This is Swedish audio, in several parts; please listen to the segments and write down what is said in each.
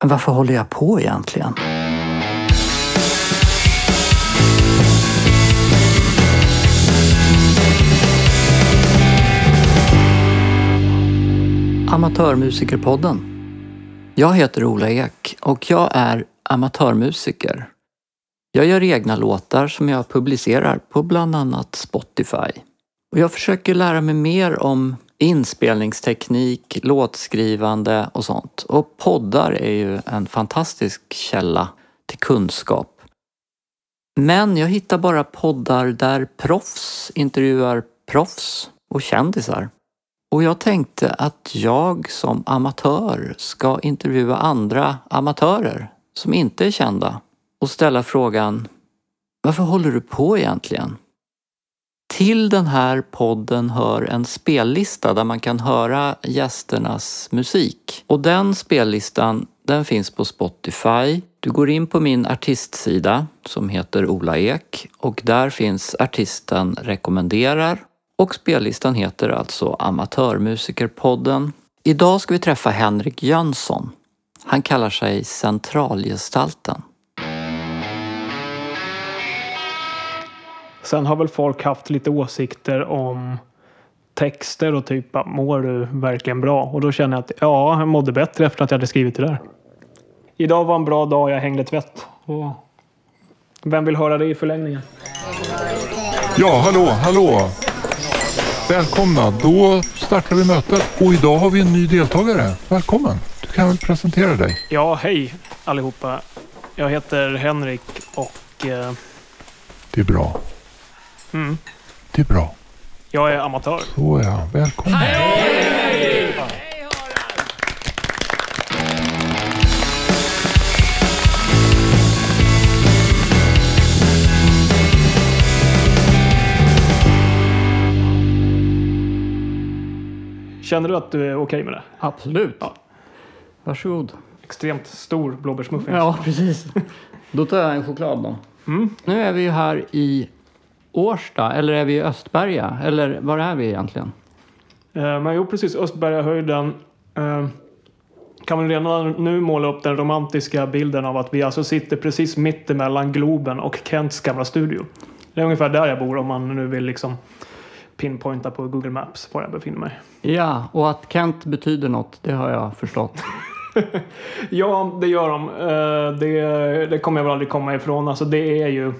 Men varför håller jag på egentligen? Amatörmusikerpodden. Jag heter Ola Ek och jag är amatörmusiker. Jag gör egna låtar som jag publicerar på bland annat Spotify. Och jag försöker lära mig mer om inspelningsteknik, låtskrivande och sånt. Och poddar är ju en fantastisk källa till kunskap. Men jag hittar bara poddar där proffs intervjuar proffs och kändisar. Och jag tänkte att jag som amatör ska intervjua andra amatörer som inte är kända och ställa frågan Varför håller du på egentligen? Till den här podden hör en spellista där man kan höra gästernas musik. Och den spellistan den finns på Spotify. Du går in på min artistsida som heter Ola Ek och där finns artisten rekommenderar och spellistan heter alltså Amatörmusikerpodden. Idag ska vi träffa Henrik Jönsson. Han kallar sig Centralgestalten. Sen har väl folk haft lite åsikter om texter och typ mår du verkligen bra? Och då känner jag att ja, jag mådde bättre efter att jag hade skrivit det där. Idag var en bra dag, jag hängde tvätt. Och vem vill höra det i förlängningen? Ja, hallå, hallå! Välkomna, då startar vi mötet. Och idag har vi en ny deltagare. Välkommen! Du kan väl presentera dig? Ja, hej allihopa. Jag heter Henrik och eh, Det är bra. Mm, Det är bra. jag är amatör. Så ja, välkommen. Känner du att du är okej med det? Absolut. Ja. Varsågod. Extremt stor blåbärsmuffins. Ja, precis. Då tar jag en choklad då. Mm. Nu är vi ju här i Årsta, eller är vi i Östberga? Eller var är vi egentligen? Eh, Men jo, precis. Östbergahöjden. Eh, kan väl redan nu måla upp den romantiska bilden av att vi alltså sitter precis mitt emellan Globen och Kents gamla studio. Det är ungefär där jag bor om man nu vill liksom pinpointa på Google Maps var jag befinner mig. Ja, och att Kent betyder något, det har jag förstått. Ja, det gör de. Eh, Det, det kommer jag väl aldrig komma ifrån. Alltså det är ju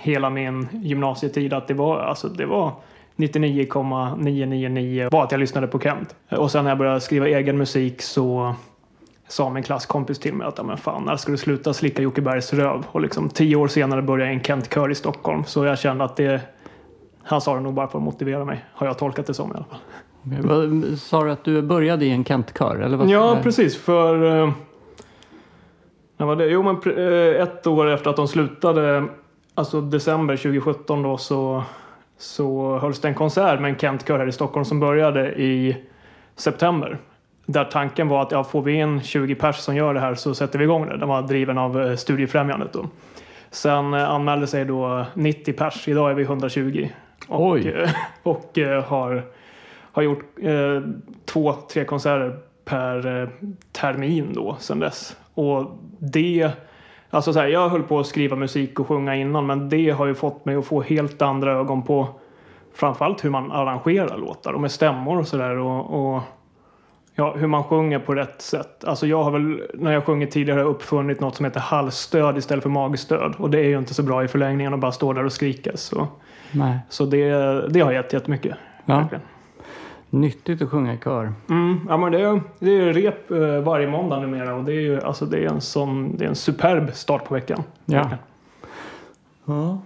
hela min gymnasietid att det var, alltså det var 99,999 var att jag lyssnade på Kent. Och sen när jag började skriva egen musik så sa min klasskompis till mig att men fan, när ska du sluta slicka Jocke Bergs röv? Och liksom tio år senare började en Kent-kör i Stockholm. Så jag kände att det han sa det nog bara för att motivera mig. Har jag tolkat det som i alla fall. Sa du att du började i en Kent-kör? Eller vad Ja, precis. För... eh, När var det? Jo, men eh, ett år efter att de slutade, alltså december 2017 då, så, så hölls det en konsert med en Kent-kör här i Stockholm som började i september. Där tanken var att ja, får vi in 20 pers som gör det här så sätter vi igång det. Den var driven av eh, Studiefrämjandet då. Sen eh, anmälde sig då 90 pers. Idag är vi 120. Och, Oj. och eh, har, har gjort eh, två, tre konserter per eh, termin då sen dess. Och det, alltså så här, jag höll på att skriva musik och sjunga innan men det har ju fått mig att få helt andra ögon på framförallt hur man arrangerar låtar och med stämmor och sådär och, och ja, hur man sjunger på rätt sätt. Alltså jag har väl när jag sjungit tidigare uppfunnit något som heter halsstöd istället för magstöd och det är ju inte så bra i förlängningen att bara stå där och skrika. Så, Nej. så det, det har gett jättemycket. Ja. verkligen. Nyttigt att sjunga i kör. Mm, ja, men det, är, det är rep eh, varje måndag numera och det är ju alltså det är en sån, det är en superb start på veckan. Ja. Ja.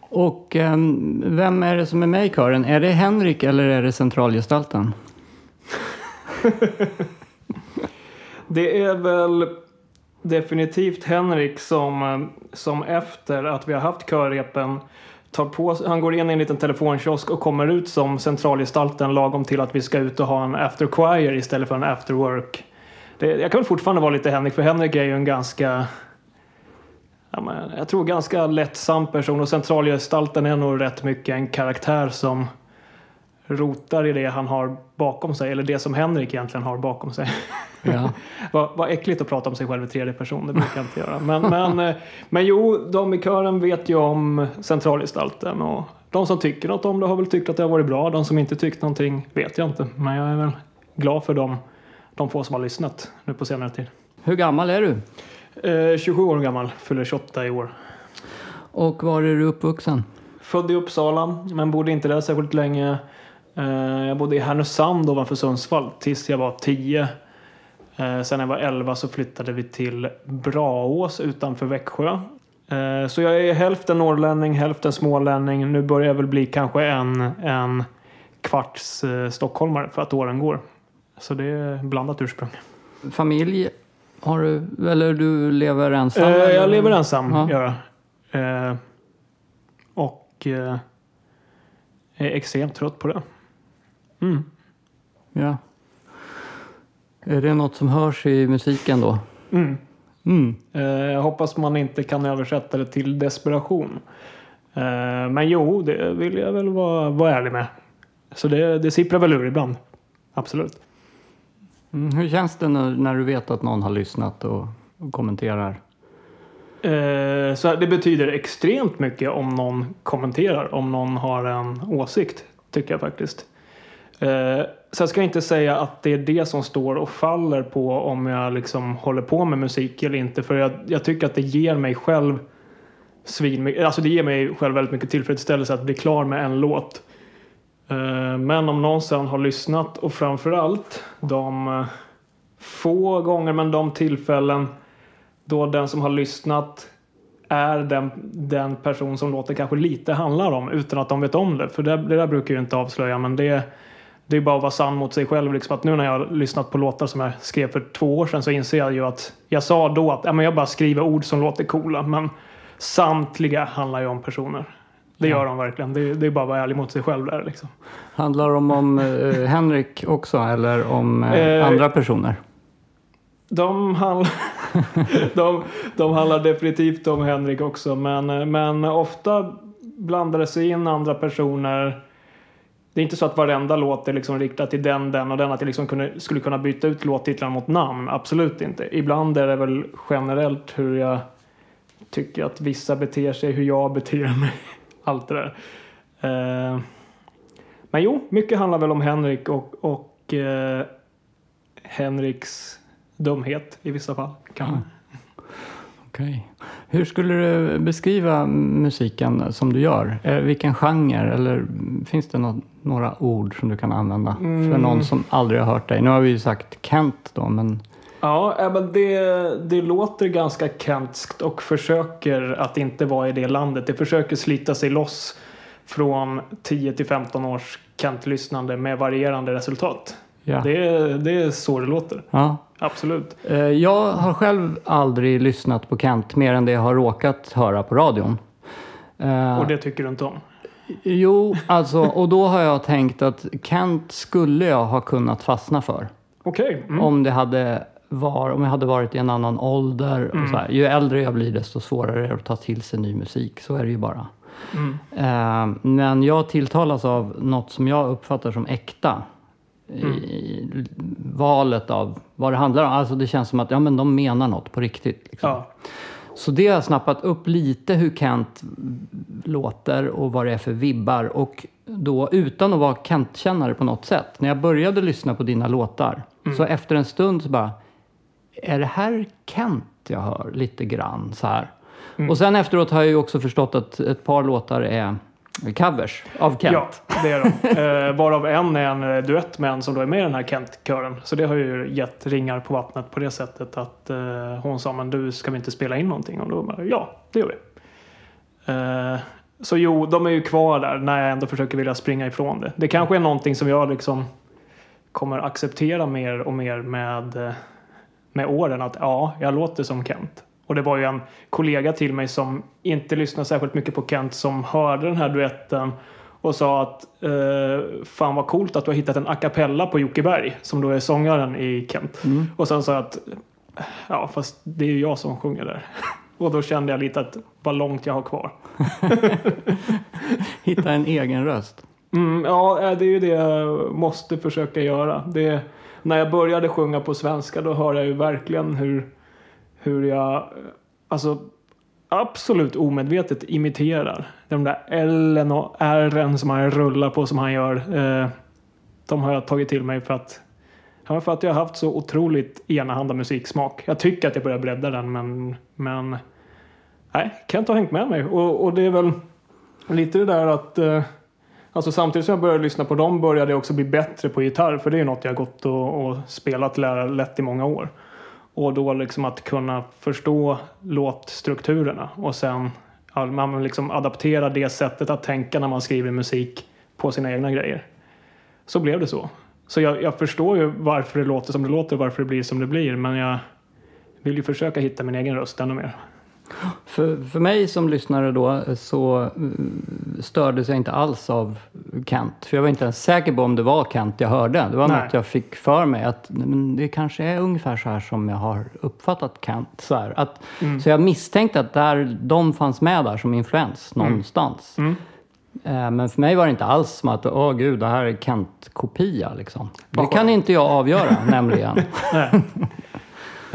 Och ehm, vem är det som är med i kören? Är det Henrik eller är det centralgestalten? Det är väl definitivt Henrik som, eh, som efter att vi har haft körrepen tar på sig- han går in i en liten telefonkiosk och kommer ut som centralgestalten lagom till att vi ska ut och ha en after choir istället för en after work. Det, jag kan väl fortfarande vara lite Henrik för Henrik är ju en ganska ja, men, jag tror ganska lättsam person och centralgestalten är nog rätt mycket en karaktär som rotar i det han har bakom sig, eller det som Henrik egentligen har bakom sig. Ja. Vad, vad äckligt att prata om sig själv i tredje person, det brukar jag inte göra. Men, men, eh, men jo, de i kören vet ju om centralgestalten och de som tycker något om det har väl tyckt att det har varit bra. De som inte tyckt någonting vet jag inte. Men jag är väl glad för dem, de få som har lyssnat nu på senare tid. Hur gammal är du? Eh, 27 år gammal, fyller 28 i år. Och var är du uppvuxen? Född i Uppsala, men bodde inte där särskilt länge. Eh, Jag bodde i Härnösand ovanför Sundsvall tills jag var 10. Eh, Sen när jag var 11 så flyttade vi till Braås utanför Växjö. Eh, Så jag är hälften norrlänning, hälften smålänning. Nu börjar jag väl bli kanske en, en kvarts stockholmare för att åren går. Så det är blandat ursprung. Familj? Har du, eller du lever ensam? Eh, eller? Jag lever ensam, Ja. gör jag. Eh, Och eh, är extremt trött på det. Mm. Ja. Är det något som hörs i musiken då? Mm. Mm. Eh, Jag hoppas man inte kan översätta det till desperation. Eh, Men jo, det vill jag väl vara, vara ärlig med. Så det, det sipprar väl ur ibland. Absolut. Mm. Hur känns det när, när du vet att någon har lyssnat och, och kommenterar? Eh, Så det betyder extremt mycket om någon kommenterar, om någon har en åsikt, tycker jag faktiskt. Eh, Sen ska jag inte säga att det är det som står och faller på om jag liksom håller på med musik eller inte. För jag, jag tycker att det ger mig själv svin, alltså det ger mig själv väldigt mycket tillfredsställelse att bli klar med en låt. Eh, Men om någon sen har lyssnat och framförallt de eh, få gånger men de tillfällen då den som har lyssnat är den, den person som låten kanske lite handlar om utan att de vet om det. För det, det där brukar ju inte avslöja men det, det är bara att vara sann mot sig själv. Liksom att nu när jag har lyssnat på låtar som jag skrev för två år sedan så inser jag ju att jag sa då att ja, men jag bara skriver ord som låter coola men samtliga handlar ju om personer. Det gör de verkligen. Det, det är bara att vara ärlig mot sig själv där liksom. Handlar de om eh, Henrik också eller om eh, Eh, andra personer? De, handl de, de handlar definitivt om Henrik också men, men ofta blandar det sig in andra personer. Det är inte så att varenda låt är liksom riktad till den, den och den. Att jag liksom kunde, skulle kunna byta ut låttitlarna mot namn. Absolut inte. Ibland är det väl generellt hur jag tycker att vissa beter sig, hur jag beter mig. Allt det där. Eh, men jo, mycket handlar väl om Henrik och, och eh, Henriks dumhet i vissa fall. Mm. Okej. Hur skulle du beskriva musiken som du gör? Eh, vilken genre? Eller finns det nå- några ord som du kan använda för Mm. någon som aldrig har hört dig? Nu har vi ju sagt Kent då, men Ja, men det, det låter ganska kentskt och försöker att inte vara i det landet. Det försöker slita sig loss från 10 till 15 års Kent-lyssnande med varierande resultat. ja. Det, det är så det låter. ja. Absolut. Eh, Jag har själv aldrig lyssnat på Kent mer än det jag har råkat höra på radion. Eh, Och det tycker du inte om? Jo, alltså, och då har jag tänkt att Kent skulle jag ha kunnat fastna för. Okej. Mm. Om, det hade var, om jag hade varit i en annan ålder. Mm. Här. Ju äldre jag blir desto svårare är det att ta till sig ny musik. Så är det ju bara. Mm. Eh, men jag tilltalas av något som jag uppfattar som äkta. Mm. I valet av vad det handlar om. Alltså det känns som att ja, men de menar något på riktigt. Liksom. Ja. Så det har jag snappat upp lite hur Kent låter och vad det är för vibbar. Och då utan att vara Kent-kännare på något sätt. När jag började lyssna på dina låtar så efter en stund så bara är det här Kent jag hör lite grann så här. Och sen efteråt har jag ju också förstått att ett par låtar är covers av Kent. Ja, det är de. Eh, varav en är en eh, duett med en som då är med i den här Kent-kören. Så det har ju gett ringar på vattnet på det sättet att eh, hon sa men du ska vi inte spela in någonting? Och då bara, ja, det gör vi. Eh, så jo, de är ju kvar där när jag ändå försöker vilja springa ifrån det. Det kanske är någonting som jag liksom kommer acceptera mer och mer med, eh, med åren. Att ja, jag låter som Kent. Och det var ju en kollega till mig som inte lyssnade särskilt mycket på Kent som hörde den här duetten och sa att eh, fan vad coolt att du har hittat en a cappella på Jocke Berg som då är sångaren i Kent. Och sen sa jag att ja fast det är ju jag som sjunger där. Och då kände jag lite att vad långt jag har kvar. Hitta en egen röst. Mm, ja, eh, det är ju det jag måste försöka göra. Det, när jag började sjunga på svenska då hör jag ju verkligen hur, hur jag alltså, absolut omedvetet imiterar de där L och R som han rullar på som han gör. Eh, de har jag tagit till mig för att, för att jag har haft så otroligt enahanda musiksmak. Jag tycker att jag börjar bredda den men, men nej, Kent har hängt med mig och, och det är väl lite det där att eh, Alltså samtidigt som jag började lyssna på dem började jag också bli bättre på gitarr för det är något jag gått och, och spelat lära lätt i många år. Och då liksom att kunna förstå låtstrukturerna och sen man liksom adaptera det sättet att tänka när man skriver musik på sina egna grejer. Så blev det så. Så jag, jag förstår ju varför det låter som det låter och varför det blir som det blir men jag vill ju försöka hitta min egen röst ännu mer. För, för mig som lyssnare då så eh, stördes jag inte alls av Kent. För jag var inte ens säker på om det var Kent jag hörde. Det var Nej. något jag fick för mig att men det kanske är ungefär så här som jag har uppfattat Kent. Så, här. Att, Mm. så jag misstänkte att där, de fanns med där som influens någonstans. Mm. Eh, Men för mig var det inte alls som att åh gud, det här är Kent-kopia. Liksom. Det kan inte jag avgöra nämligen.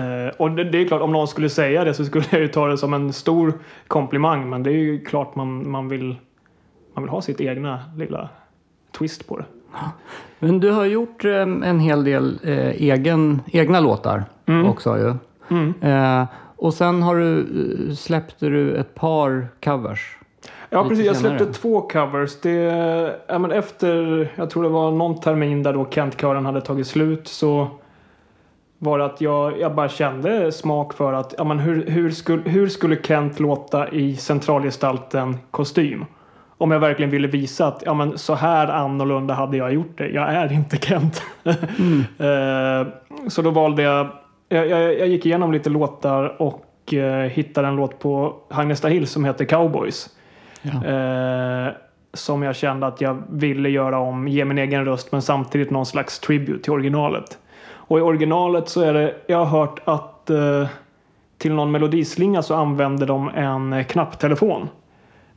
Eh, och det, är klart, om någon skulle säga det så skulle jag ju ta det som en stor komplimang. Men det är ju klart man, man, vill, man vill ha sitt egna lilla twist på det. Men du har gjort eh, en hel del eh, egen, egna låtar också ju. Mm. Eh, och sen har du, släppte du ett par covers. Ja, precis. Jag senare. släppte två covers. Det, ja, men efter, jag tror det var någon termin där då Kent-kören hade tagit slut så var att jag, jag bara kände smak för att ja, men hur, hur, skulle, hur skulle Kent låta i centralgestalten kostym? Om jag verkligen ville visa att ja, men så här annorlunda hade jag gjort det. Jag är inte Kent. Eh, så då valde jag, jag, jag, jag gick igenom lite låtar och eh, hittade en låt på Agnesta Hill som heter Cowboys. Ja. Eh, som jag kände att jag ville göra om, ge min egen röst men samtidigt någon slags tribute till originalet. Och i originalet så är det, jag har hört att eh, till någon melodislinga så använde de en eh, knapptelefon.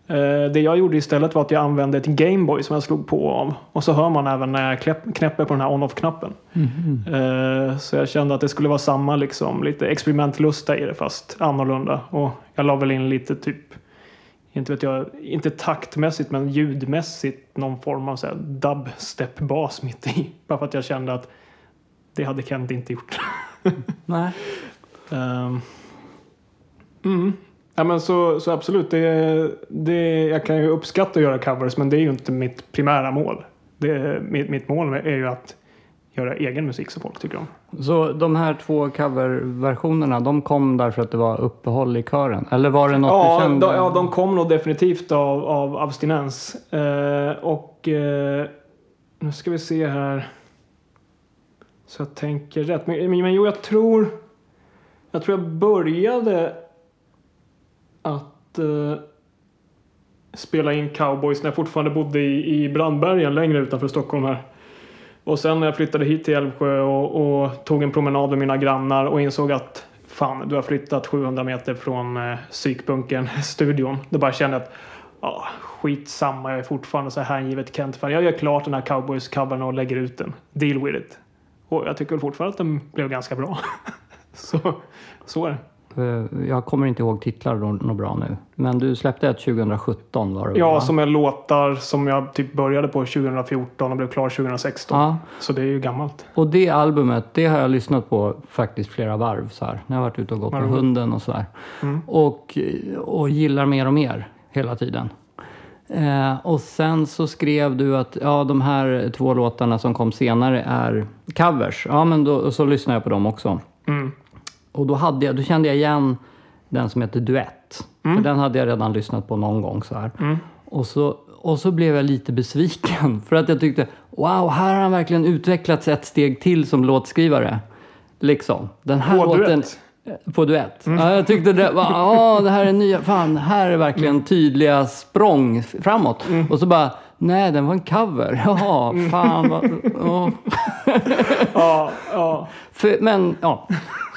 Eh, det jag gjorde istället var att jag använde ett Gameboy som jag slog på av. Och så hör man även när jag knäpper på den här on-off-knappen. Eh, så jag kände att det skulle vara samma liksom, lite experimentlusta i det fast annorlunda. Och jag la väl in lite typ inte vet jag, inte taktmässigt men ljudmässigt någon form av dubstep-bas mitt i. Bara för att jag kände att det hade Kent inte gjort. Nej. Ehm. mm. Ja, men så, så absolut, det, det, jag kan ju uppskatta att göra covers men det är ju inte mitt primära mål. Det, mitt, mitt mål är ju att göra egen musik som folk tycker om. Så de här två coverversionerna, de kom därför att det var uppehåll i kören? Eller var det något du Ja, kände? de, ja, de kom nog definitivt av, av abstinens. Eh, och eh, nu ska vi se här. Så jag tänker rätt. Men, men, men jo, jag tror... Jag tror jag började att eh, spela in cowboys när jag fortfarande bodde i, i Brandbergen längre utanför Stockholm här. Och sen när jag flyttade hit till Älvsjö och, och tog en promenad med mina grannar och insåg att fan, du har flyttat 700 meter från eh, psykbunkern, studion. Då bara kände jag att ja, skitsamma, jag är fortfarande så här hängivet Kent-fan. Jag gör klart den här cowboys-covern och lägger ut den. Deal with it. Och jag tycker fortfarande att den blev ganska bra. så, så är det. Eh, Jag kommer inte ihåg titlar något bra nu. Men du släppte ett 2017 var det Ja, va? som är låtar som jag typ började på 2014 och blev klar 2016. Ja, Så det är ju gammalt. och det albumet, det har jag lyssnat på faktiskt flera varv så här. När jag varit ute och gått med hunden och så där. Mm. Och, och gillar mer och mer hela tiden. Eh, och sen så skrev du att ja, de här två låtarna som kom senare är covers. Ja, men då, så lyssnade jag på dem också. Mm. Och då, hade jag, då kände jag igen den som heter Duett. För den hade jag redan lyssnat på någon gång så här. Mm. Och, så, och så blev jag lite besviken. För att jag tyckte, wow, här har han verkligen utvecklats ett steg till som låtskrivare. Liksom. Den här På låten? På duett. Ja, jag tyckte det var, ja det här är nya, fan, här är verkligen tydliga språng framåt. Och så bara, nej den var en cover. Jaha, fan vad, ja. Ja, ja. För, men ja,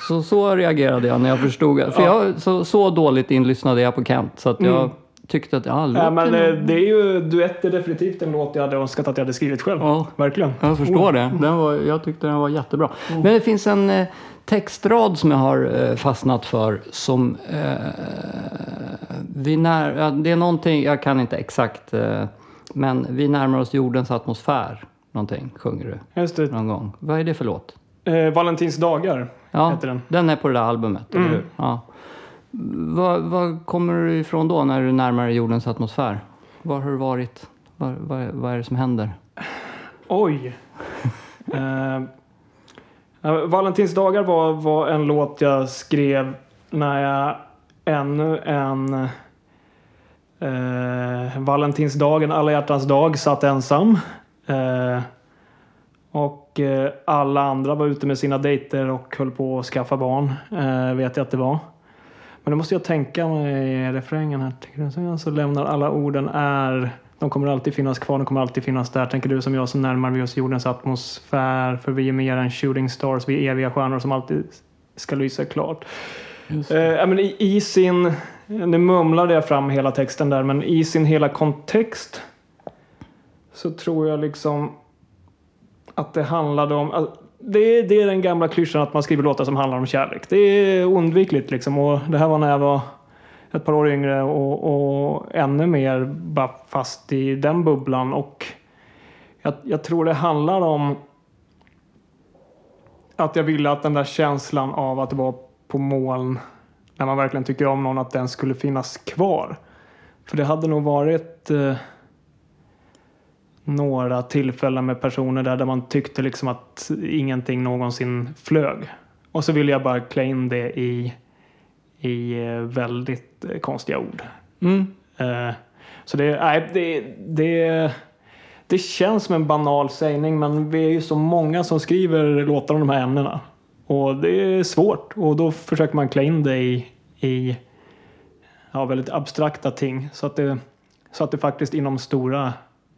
så, så reagerade jag när jag förstod. För jag, så, så dåligt inlyssnade jag på Kent så att jag tyckte att ja, Ja, låten... men eh, det är ju, duett är definitivt en låt jag hade önskat att jag hade skrivit själv. Ja. Verkligen. Jag förstår det. Den var, jag tyckte den var jättebra. Men det finns en eh, textrad som jag har eh, fastnat för som... Eh, vi när, det är någonting, jag kan inte exakt, eh, men vi närmar oss jordens atmosfär. Någonting sjunger du Just det. någon gång. Vad är det för låt? Eh, Valentins dagar Ja, heter den. är på det där albumet, eller hur? Ja. Vad, vad kommer du ifrån då när du närmar dig jordens atmosfär? Var har du varit? Vad, är det som händer? Oj. Eh, Valentins dagar var, var en låt jag skrev när jag ännu en eh, Valentinsdagen, alla hjärtans dag, satt ensam. Eh, och eh, alla andra var ute med sina dejter och höll på att skaffa barn, eh, vet jag att det var. Men då måste jag tänka mig refrängen här. Så lämnar alla orden är de kommer alltid finnas kvar, de kommer alltid finnas där. Tänker du som jag så närmar vi oss jordens atmosfär. För vi är mer än shooting stars, vi är eviga stjärnor som alltid ska lysa klart. Eh, men i, I sin, nu mumlade jag fram hela texten där, men i sin hela kontext så tror jag liksom att det handlade om, det, är, det är den gamla klyschan att man skriver låtar som handlar om kärlek. Det är oundvikligt liksom och det här var när jag var ett par år yngre och, och ännu mer bara fast i den bubblan och jag, jag tror det handlar om att jag ville att den där känslan av att vara på moln när man verkligen tycker om någon, att den skulle finnas kvar. För det hade nog varit eh, några tillfällen med personer där, där man tyckte liksom att ingenting någonsin flög. Och så ville jag bara klä in det i, i eh, väldigt konstiga ord. Mm. Eh, så det, nej, det, det, det känns som en banal sägning men vi är ju så många som skriver låtar om de här ämnena. Och det är svårt och då försöker man klä in det i, i ja, väldigt abstrakta ting så att, det, så att det faktiskt inom stora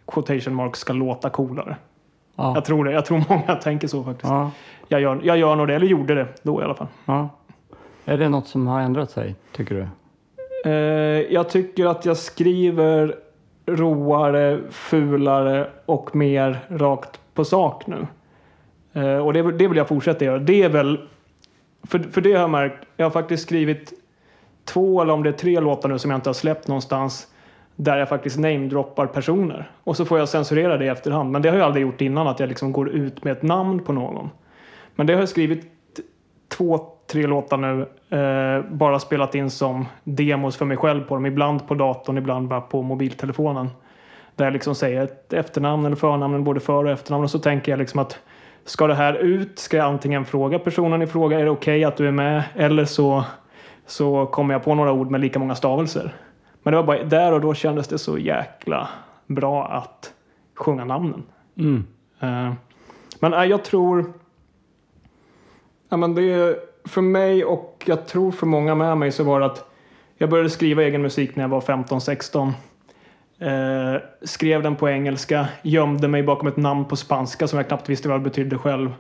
quotation marks ska låta coolare. Ja. Jag tror det. Jag tror många tänker så faktiskt. Ja. Jag, gör, jag gör nog det, eller gjorde det då i alla fall. Ja. Är det något som har ändrat sig, tycker du? Eh, jag tycker att jag skriver roare, fulare och mer rakt på sak nu. Eh, och det, det vill jag fortsätta göra. Det är väl, för, för det har jag märkt, jag har faktiskt skrivit två eller om det är tre låtar nu som jag inte har släppt någonstans där jag faktiskt namedroppar personer. Och så får jag censurera det i efterhand. Men det har jag aldrig gjort innan, att jag liksom går ut med ett namn på någon. Men det har jag skrivit två, tre låtar nu. Eh, bara spelat in som demos för mig själv på dem. Ibland på datorn, ibland bara på mobiltelefonen. Där jag liksom säger ett efternamn eller förnamn, både för och efternamn. Och så tänker jag liksom att ska det här ut ska jag antingen fråga personen i fråga, är det okej att du är med? Eller så, så kommer jag på några ord med lika många stavelser. Men det var bara där och då kändes det så jäkla bra att sjunga namnen. Mm. Eh, Men nej, jag tror... Ja, men det är, för mig och jag tror för många med mig så var det att jag började skriva egen musik när jag var 15-16. Eh, skrev den på engelska, gömde mig bakom ett namn på spanska som jag knappt visste vad det betydde själv.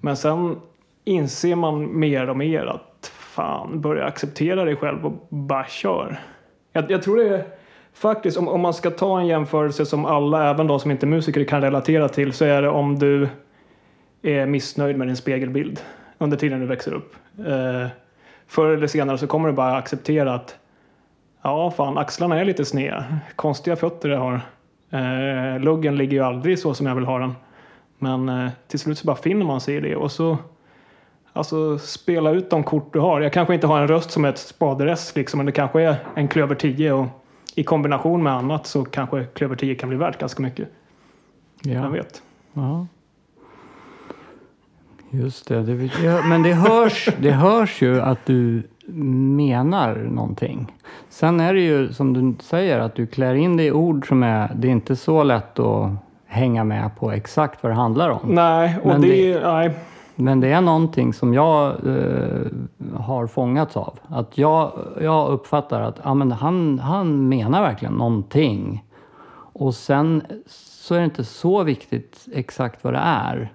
Men sen inser man mer och mer att fan, börja acceptera dig själv och bara kör. Jag, jag tror det är faktiskt, om, om man ska ta en jämförelse som alla, även de som inte är musiker, kan relatera till så är det om du är missnöjd med din spegelbild under tiden du växer upp. Eh, förr eller senare så kommer du bara acceptera att ja, fan, axlarna är lite sneda. Konstiga fötter jag har. Eh, luggen ligger ju aldrig så som jag vill ha den. Men eh, till slut så bara finner man sig i det och så Alltså spela ut de kort du har. Jag kanske inte har en röst som ett spaderess liksom, men det kanske är en klöver 10 och i kombination med annat så kanske klöver 10 kan bli värt ganska mycket. Jag Ja. vet. ja. Just det. det ja, men det hörs, det hörs ju att du menar någonting. Sen är det ju som du säger att du klär in det i ord som är... Det är inte så lätt att hänga med på exakt vad det handlar om. Nej, och Men det, det- nej. Men det är någonting som jag eh, har fångats av. Att jag, jag uppfattar att ja, men han, han menar verkligen någonting. Och sen så är det inte så viktigt exakt vad det är.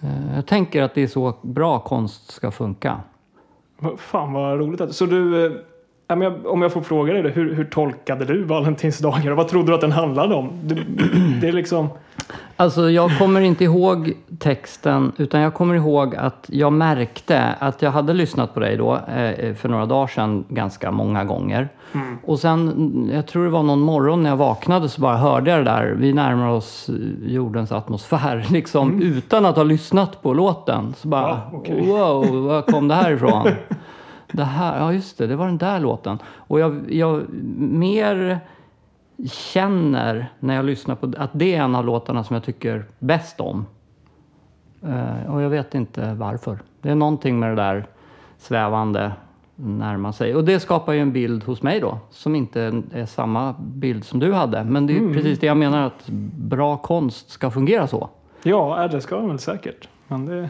Eh, jag tänker att det är så bra konst ska funka. Fan vad roligt. att- Så du, eh, om jag får fråga dig, hur, hur tolkade du Valentinsdagar och vad trodde du att den handlade om? Det, det är liksom... Alltså jag kommer inte ihåg texten utan jag kommer ihåg att jag märkte att jag hade lyssnat på dig då eh, för några dagar sedan ganska många gånger. Mm. Och sen, jag tror det var någon morgon när jag vaknade så bara hörde jag det där. Vi närmar oss eh, jordens atmosfär liksom utan att ha lyssnat på låten. Så bara, Ja, okej. wow, var kom det här ifrån? det här, ja just det, det var den där låten. Och jag, jag mer känner när jag lyssnar på att det är en av låtarna som jag tycker bäst om. Eh, och jag vet inte varför. Det är någonting med det där svävande närma sig. Och det skapar ju en bild hos mig då som inte är samma bild som du hade. Men det är ju precis det jag menar att bra konst ska fungera så. Ja, det ska den väl säkert. Men det,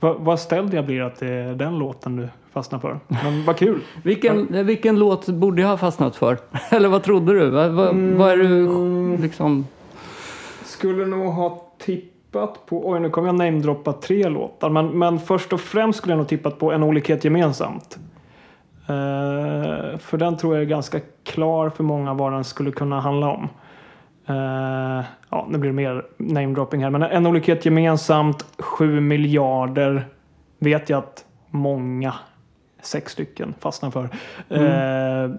vad, vad ställd jag blir att det är den låten du fastnar för. Men vad kul! Vilken, vilken låt borde jag ha fastnat för? Eller vad trodde du? Vad, vad, vad är du liksom... Skulle nog ha tippat på... Oj, nu kommer jag namedroppa tre låtar. Men, men först och främst skulle jag nog tippat på En olikhet gemensamt. Eh, för den tror jag är ganska klar för många vad den skulle kunna handla om. Eh, ja, nu blir det mer namedropping här. Men En olikhet gemensamt, 7 miljarder vet jag att många, sex stycken, fastnar för. Eh,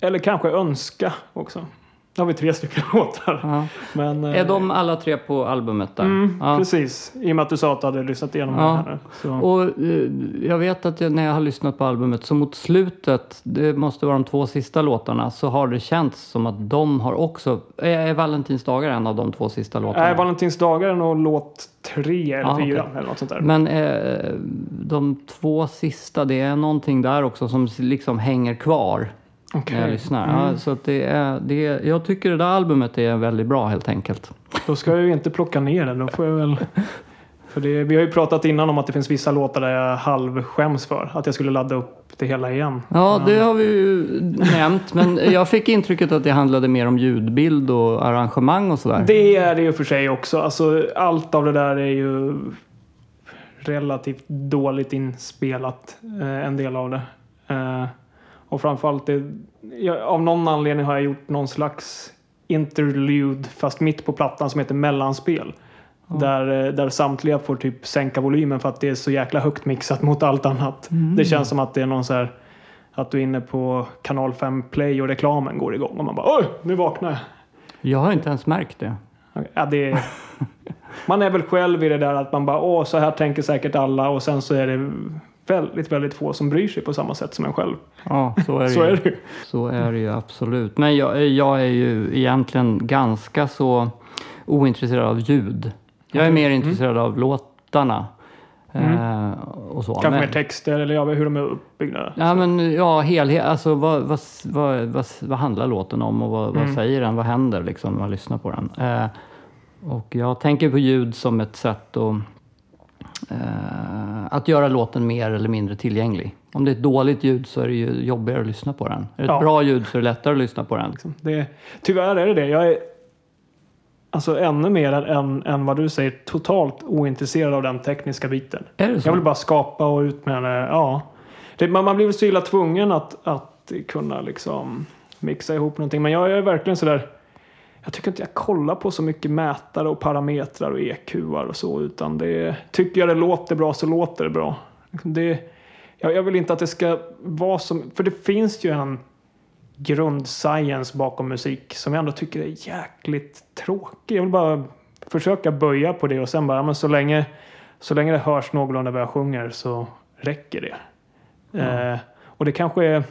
eller kanske Önska också. Då har vi tre stycken låtar. Ja. Men, eh, Är de alla tre på albumet där? Mm, Ja. Precis, i och med att du sa att du hade lyssnat igenom Ja. det här nu. Så. Och eh, jag vet att jag, när jag har lyssnat på albumet så mot slutet, det måste vara de två sista låtarna, så har det känts som att de har också... Är, är Valentinsdagar en av de två sista låtarna? Nej, Valentinsdagar är nog låt tre eller Ja, fyra okej. eller något sånt där. Men eh, de två sista, det är någonting där också som liksom hänger kvar Okej. när jag lyssnar. Mm. Ja, så det är, det är, jag tycker det där albumet är väldigt bra helt enkelt. Då ska jag ju inte plocka ner den. Då får jag väl... För det, vi har ju pratat innan om att det finns vissa låtar där jag halvskäms för. Att jag skulle ladda upp det hela igen. Ja, det har vi ju nämnt, men jag fick intrycket att det handlade mer om ljudbild och arrangemang och sådär. Det är det ju för sig också. Alltså, allt av det där är ju relativt dåligt inspelat. Eh, en del av det. Och framförallt, det, jag, av någon anledning har jag gjort någon slags interlude fast mitt på plattan som heter mellanspel. Där, eh, där samtliga får typ sänka volymen för att det är så jäkla högt mixat mot allt annat. Det känns som att det är någon så här att du är inne på kanal 5 play och reklamen går igång och man bara oj, nu vaknar jag. Jag har inte ens märkt det. Ja, det man är väl själv i det där att man bara åh, så här tänker säkert alla och sen så är det väldigt, väldigt få som bryr sig på samma sätt som en själv. Ja, så är det, Så ju. är det ju. Så är det ju absolut. Men jag, jag är ju egentligen ganska så ointresserad av ljud. Jag är Okej. mer Mm. intresserad av låtarna. Eh, och så. Kanske Men- mer texter eller ja, hur de är uppbyggda. Ja, men ja, helhet. Alltså vad, vad, vad, vad, handlar låten om och vad, Mm. vad säger den? Vad händer liksom när man lyssnar på den? Eh, och jag tänker på ljud som ett sätt att, att göra låten mer eller mindre tillgänglig. Om det är ett dåligt ljud så är det ju jobbigare att lyssna på den. Är det ett Ja. bra ljud så är det lättare att lyssna på den. Det, tyvärr är det det. Jag är alltså ännu mer än, än vad du säger totalt ointresserad av den tekniska biten. Är det så? Jag vill bara skapa och ut med det. Ja. Det, man, man blir väl så illa tvungen att, att kunna liksom mixa ihop någonting. Men jag är verkligen sådär. Jag tycker inte jag kollar på så mycket mätare och parametrar och EQar och så. Utan det, tycker jag det låter bra så låter det bra. Liksom Det, jag, jag vill inte att det ska vara som... För det finns ju en grundscience bakom musik som jag ändå tycker är jäkligt tråkig. Jag vill bara försöka böja på det och sen bara, men så länge, så länge det hörs någorlunda vad jag sjunger så räcker det. Eh, och det kanske är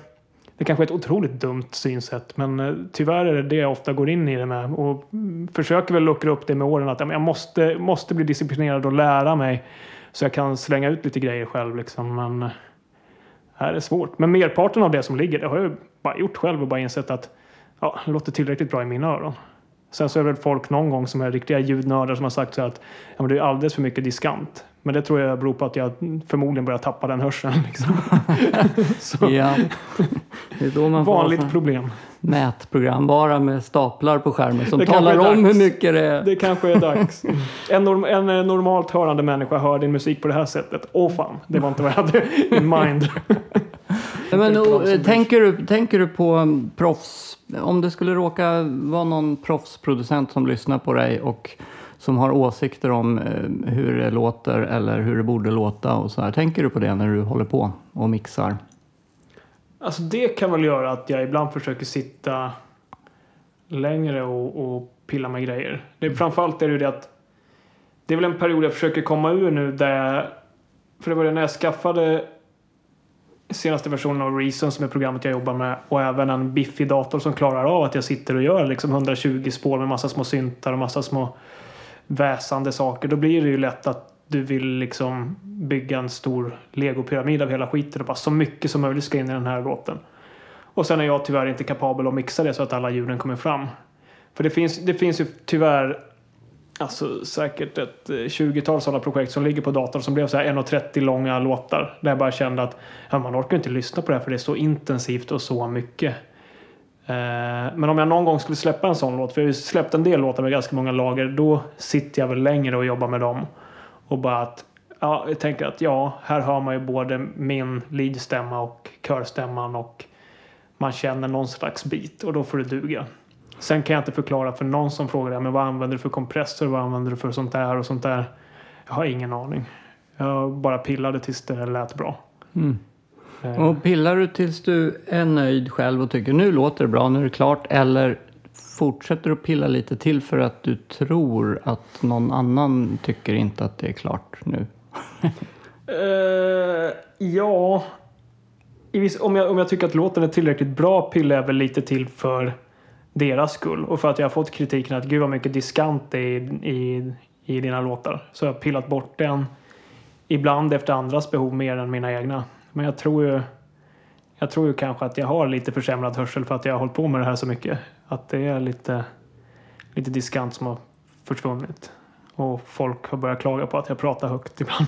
det kanske är ett otroligt dumt synsätt men eh, tyvärr är det det jag ofta går in i det med och mm, försöker väl luckra upp det med åren att jag måste, måste bli disciplinerad och lära mig så jag kan slänga ut lite grejer själv liksom. Men eh, här är svårt. Men merparten av det som ligger det har jag bara gjort själv och bara insett att ja, det låter tillräckligt bra i mina öron. Sen så är det väl folk någon gång som är riktiga ljudnördar som har sagt så att ja, men det är alldeles för mycket diskant. Men det tror jag beror på att jag förmodligen börjar tappa den hörseln. Liksom. Ja. Det är då man får vanligt problem. mätprogram bara med staplar på skärmen som Det talar om hur mycket det är. Det kanske är dags. En, norm, en eh, normalt hörande människa hör din musik på det här sättet. Åh fan, det var inte vad jag hade in mind. Men, och, som tänker, du, tänker du på um, proffs, om det skulle råka vara någon proffsproducent som lyssnar på dig och som har åsikter om eh, hur det låter eller hur det borde låta och så här. Tänker du på det när du håller på och mixar? Alltså det kan väl göra att jag ibland försöker sitta längre och, och pilla med grejer. Det, är- framförallt är det ju det att det är väl en period jag försöker komma ur nu där jag, för det var det när jag skaffade senaste versionen av Reason som är programmet jag jobbar med och även en biffig dator som klarar av att jag sitter och gör liksom 120 spår med massa små syntar och massa små väsande saker. Då blir det ju lätt att du vill liksom bygga en stor legopyramid av hela skiten och bara så mycket som möjligt ska in i den här låten. Och sen är jag tyvärr inte kapabel att mixa det så att alla ljuden kommer fram. För det finns, det finns ju tyvärr alltså, säkert ett eh, 20-tal sådana projekt som ligger på datorn som blev så här 1.30 långa låtar. Där jag bara kände att ja, man orkar inte lyssna på det här för det är så intensivt och så mycket. Eh, Men om jag någon gång skulle släppa en sån låt, för jag har ju släppt en del låtar med ganska många lager, då sitter jag väl längre och jobbar med dem. Och bara att, ja, jag tänker att ja, här hör man ju både min leadstämma och körstämman och man känner någon slags bit och då får det duga. Sen kan jag inte förklara för någon som frågar men vad använder du för kompressor, vad använder du för sånt där och sånt där. Jag har ingen aning. Jag bara pillade tills det lät bra. Mm. Eh, Och pillar du tills du är nöjd själv och tycker nu låter det bra, nu är det klart, eller fortsätter du pilla lite till för att du tror att någon annan tycker inte att det är klart nu? uh, ja, I viss, om, jag, om jag tycker att låten är tillräckligt bra pillar jag väl lite till för deras skull. Och för att jag har fått kritiken att gud vad mycket diskant det är i, i, i dina låtar. Så jag har pillat bort den. Ibland efter andras behov mer än mina egna. Men jag tror ju jag tror ju kanske att jag har lite försämrad hörsel för att jag har hållit på med det här så mycket. Att det är lite, lite diskant som har försvunnit. Och folk har börjat klaga på att jag pratar högt ibland.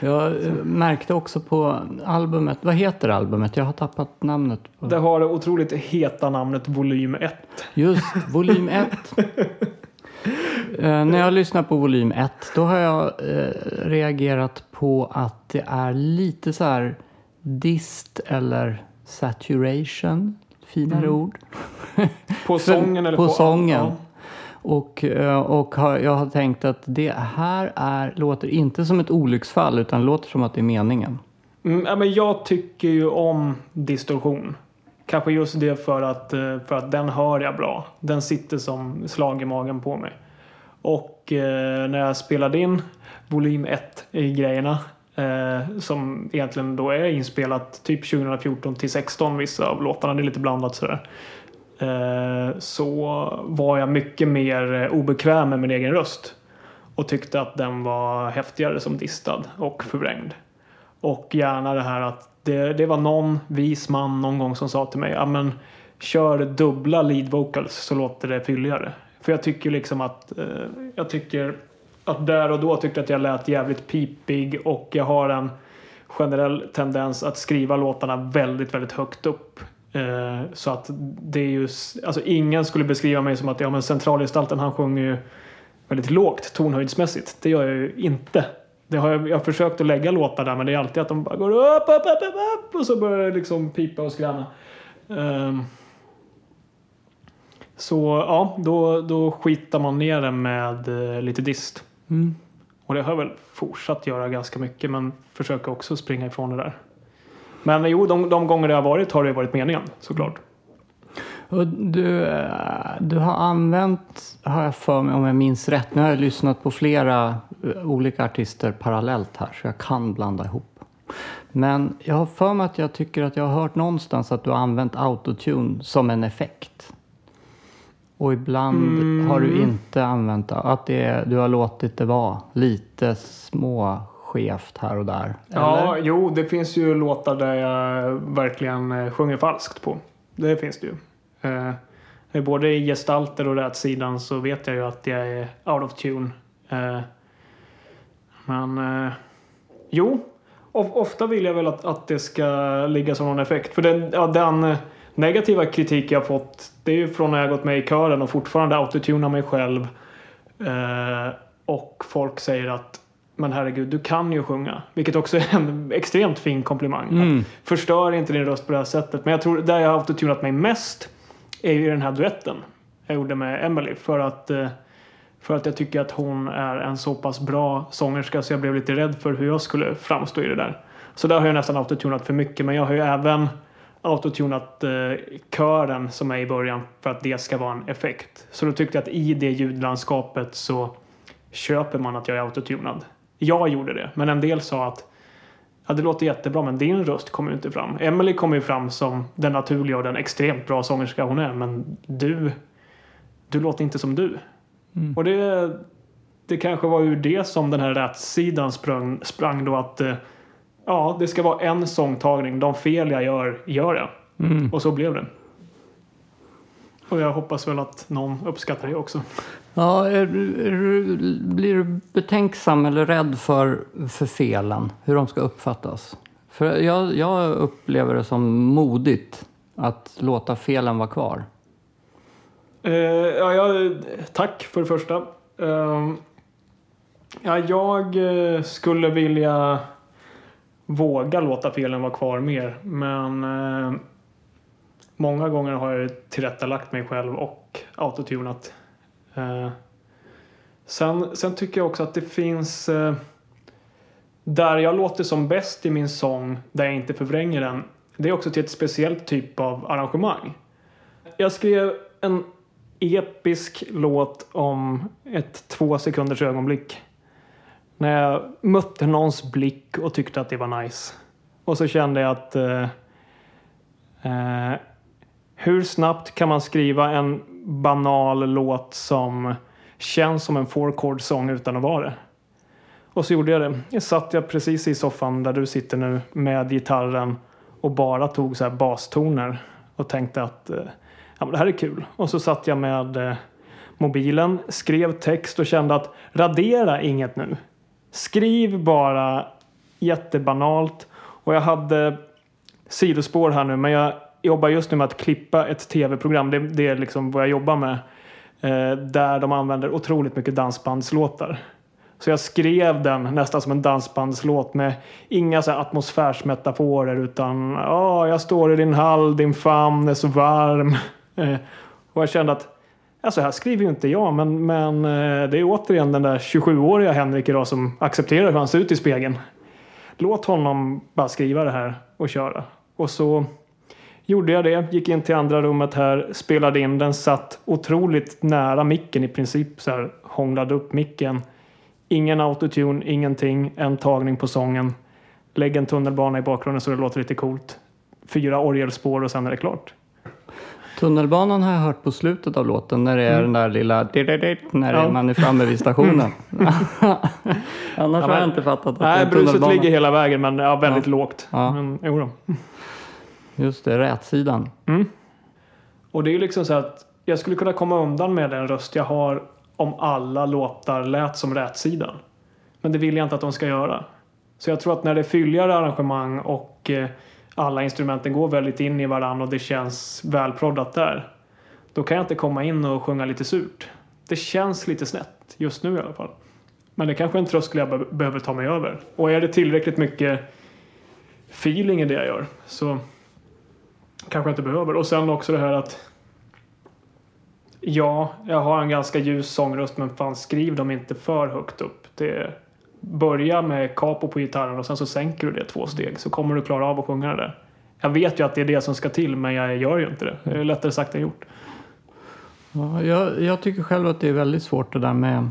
Jag eh, märkte också på albumet, vad heter albumet? Jag har tappat namnet. På Det har det otroligt heta namnet volym 1. Just, volym 1. Eh, när jag lyssnar på volym 1 då har jag eh, reagerat på att det är lite så här dist eller saturation. Finare ord. På sången eller på på... sången. Ja. Och, eh, och har, jag har tänkt att det här är, låter inte som ett olycksfall utan låter som att det är meningen. Mm, ja, men jag tycker ju om distorsion. Kanske just det för att, eh, för att den hör jag bra. Den sitter som slag i magen på mig. Och eh, när jag spelade in volym 1 i grejerna eh, som egentligen då är inspelat typ 2014 till 16 vissa av låtarna. Det är lite blandat sådär. Eh, så var jag mycket mer eh, obekväm med min egen röst. Och tyckte att den var häftigare som distad och förvrängd. Och gärna det här att det, det var någon vis man någon gång som sa till mig ja men kör dubbla lead vocals så låter det fylligare. För jag tycker liksom att eh, jag tycker att där och då tyckte att jag lät jävligt pipig och jag har en generell tendens att skriva låtarna väldigt, väldigt högt upp. Eh, så att det är ju, alltså ingen skulle beskriva mig som att ja men centralgestalten han sjunger ju väldigt lågt tonhöjdsmässigt. Det gör jag ju inte. Det har jag, jag har försökt att lägga låtar där men det är alltid att de bara går upp, upp, upp, upp, upp och så börjar det liksom pipa och skräna. Ehm. så ja, då, då skitar man ner det med eh, lite dist. Och det har jag väl fortsatt göra ganska mycket men försöker också springa ifrån det där. Men jo, de, de gånger det har varit har det varit meningen såklart. Och du, eh, du har använt, har jag för mig om jag minns rätt, nu har jag lyssnat på flera eh, olika artister parallellt här så jag kan blanda ihop. Men jag har för mig att jag tycker att jag har hört någonstans att du har använt autotune som en effekt. Och ibland har du inte använt det, att det, du har låtit det vara lite små skevt här och där. Ja, Eller? jo, det finns ju låtar där jag verkligen eh, sjunger falskt på. Det finns det ju. Eh, både i gestalter och rätsidan så vet jag ju att jag är out of tune. Eh, men eh, jo, of, ofta vill jag väl att, att det ska ligga som någon effekt. För den, ja, den negativa kritik jag fått det är ju från när jag gått med i kören och fortfarande autotunar mig själv. Eh, och folk säger att men herregud, du kan ju sjunga. Vilket också är en extremt fin komplimang. Mm. Förstör inte din röst på det här sättet. Men jag tror där jag har autotunat mig mest är ju den här duetten jag gjorde med Emily. För att, eh, för att jag tycker att hon är en så pass bra sångerska så jag blev lite rädd för hur jag skulle framstå i det där. Så där har jag nästan autotunat för mycket. Men jag har ju även autotunat eh, kören som är i början för att det ska vara en effekt. Så då tyckte jag att i det ljudlandskapet så köper man att jag är autotunad. Jag gjorde det, men en del sa att ja, det låter jättebra men din röst kommer ju inte fram. Emily kommer ju fram som den naturliga och den extremt bra sångerska hon är men du, du låter inte som du. Mm. Och det, det kanske var ur det som den här rättsidan sprang, sprang då att eh, ja, det ska vara en sångtagning. De fel jag gör, gör jag. Mm. Och så blev det. Och jag hoppas väl att någon uppskattar det också. Ja, är, är, blir du betänksam eller rädd för, för felen? Hur de ska uppfattas? För jag, jag upplever det som modigt att låta felen vara kvar. Eh, ja, jag, tack för det första. Eh, ja, jag eh, skulle vilja våga låta felen vara kvar mer. Men eh, många gånger har jag tillrättalagt mig själv och autotunat. Eh, sen, sen tycker jag också att det finns eh, där jag låter som bäst i min sång, där jag inte förvränger den. Det är också till ett speciellt typ av arrangemang. Jag skrev en episk låt om ett två sekunders ögonblick. När jag mötte någons blick och tyckte att det var nice. Och så kände jag att eh, eh, hur snabbt kan man skriva en banal låt som känns som en four chord sång utan att vara det? Och så gjorde jag det. Jag satt jag precis i soffan där du sitter nu med gitarren och bara tog så här bastoner och tänkte att eh, ja, men det här är kul. Och så satt jag med eh, mobilen, skrev text och kände att radera inget nu. Skriv bara jättebanalt. Och jag hade sidospår här nu, men jag jobbar just nu med att klippa ett tv-program. Det, det är liksom vad jag jobbar med. Eh, där de använder otroligt mycket dansbandslåtar. Så jag skrev den nästan som en dansbandslåt med inga så här atmosfärsmetaforer utan ja, jag står i din hall, din famn är så varm. Eh, och jag kände att Alltså, här skriver ju inte jag men, men eh, det är återigen den där 27-åriga Henrik idag som accepterar hur han ser ut i spegeln. Låt honom bara skriva det här och köra. Och så gjorde jag det, gick in till andra rummet här, spelade in den, satt otroligt nära micken i princip så här hånglade upp micken. Ingen autotune, ingenting, en tagning på sången. Lägg en tunnelbana i bakgrunden så det låter lite coolt. Fyra orgelspår och sen är det klart. Tunnelbanan har jag hört på slutet av låten när det är den där lilla när Ja. man är framme vid stationen. Annars har jag inte fattat att Nej, det är bruset tunnelbana. ligger hela vägen men ja, väldigt Ja. lågt. Ja. Men, jo. Just det, rätsidan. Och det är ju liksom så att jag skulle kunna komma undan med den röst jag har om alla låtar lät som rätsidan. Men det vill jag inte att de ska göra. Så jag tror att när det är fylligare arrangemang och eh, alla instrumenten går väldigt in i varandra och det känns välproddat där. Då kan jag inte komma in och sjunga lite surt. Det känns lite snett, just nu i alla fall. Men det kanske är en tröskel jag be- behöver ta mig över. Och är det tillräckligt mycket feeling i det jag gör så kanske jag inte behöver. Och sen också det här att Ja, jag har en ganska ljus sångröst men fan skriv dem inte för högt upp. Det Börja med capo på gitarren och sen så sänker du det två steg så kommer du klara av att sjunga det där. Jag vet ju att det är det som ska till men jag gör ju inte det. Det är lättare sagt än gjort. Ja, jag, jag tycker själv att det är väldigt svårt det där med,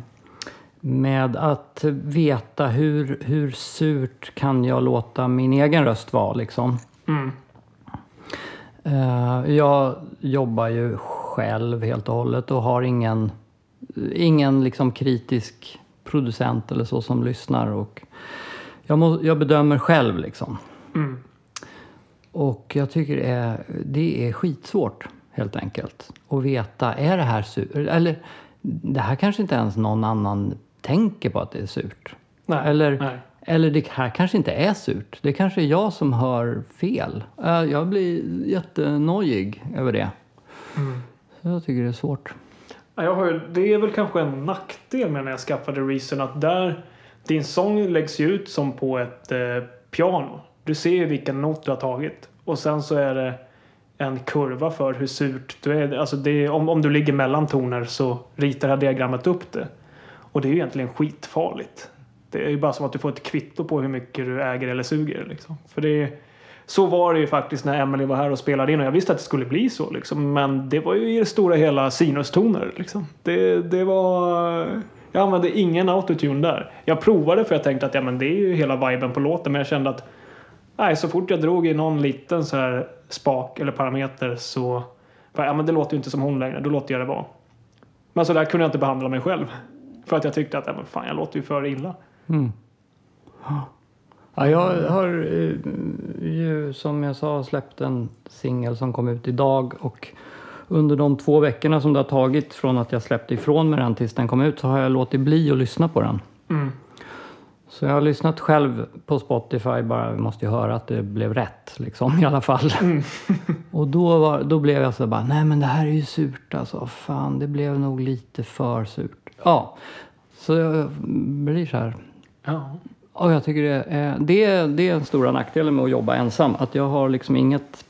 med att veta hur, hur surt kan jag låta min egen röst vara liksom. Mm. Eh, jag jobbar ju själv helt och hållet och har ingen, ingen liksom kritisk producent eller så som lyssnar. Och jag, må, jag bedömer själv liksom. Mm. Och jag tycker det är, det är skitsvårt helt enkelt. Att veta, är det här surt? Eller det här kanske inte ens någon annan tänker på att det är surt. Nej, Eller, nej. eller det här kanske inte är surt. Det kanske är jag som hör fel. Eh, Jag blir jättenojig över det. Mm. Så jag tycker det är svårt. Jag har, det är väl kanske en nackdel med när jag skaffade Reason att där, din sång läggs ju ut som på ett eh, piano. Du ser ju vilken not du har tagit. Och sen så är det en kurva för hur surt du är. Alltså det, om, om du ligger mellan toner så ritar det här diagrammet upp det. Och det är ju egentligen skitfarligt. Det är ju bara som att du får ett kvitto på hur mycket du äger eller suger. Liksom. För det, så var det ju faktiskt när Emily var här och spelade in och jag visste att det skulle bli så. Liksom. Men det var ju i det stora hela sinustoner. Liksom. Det, det var... Jag använde ingen autotune där. Jag provade för jag tänkte att ja, men det är ju hela viben på låten men jag kände att nej, så fort jag drog i någon liten så här spak eller parameter så ja, men det låter ju inte som hon längre, då låter jag det vara. Men så där kunde jag inte behandla mig själv. För att jag tyckte att ja, men fan, jag låter ju för illa. Mm. Ja, jag har eh, ju som jag sa släppt en singel som kom ut idag och under de två veckorna som det har tagit från att jag släppte ifrån mig den tills den kom ut så har jag låtit bli att lyssna på den. Mm. Så jag har lyssnat själv på Spotify bara, vi måste ju höra att det blev rätt liksom i alla fall. Mm. och då, var, då blev jag så bara, nej men det här är ju surt alltså. Fan, det blev nog lite för surt. Ja, så jag blir så här. Ja. Och jag tycker det är, det, är, det är den stora nackdelen med att jobba ensam. Att jag har liksom inget,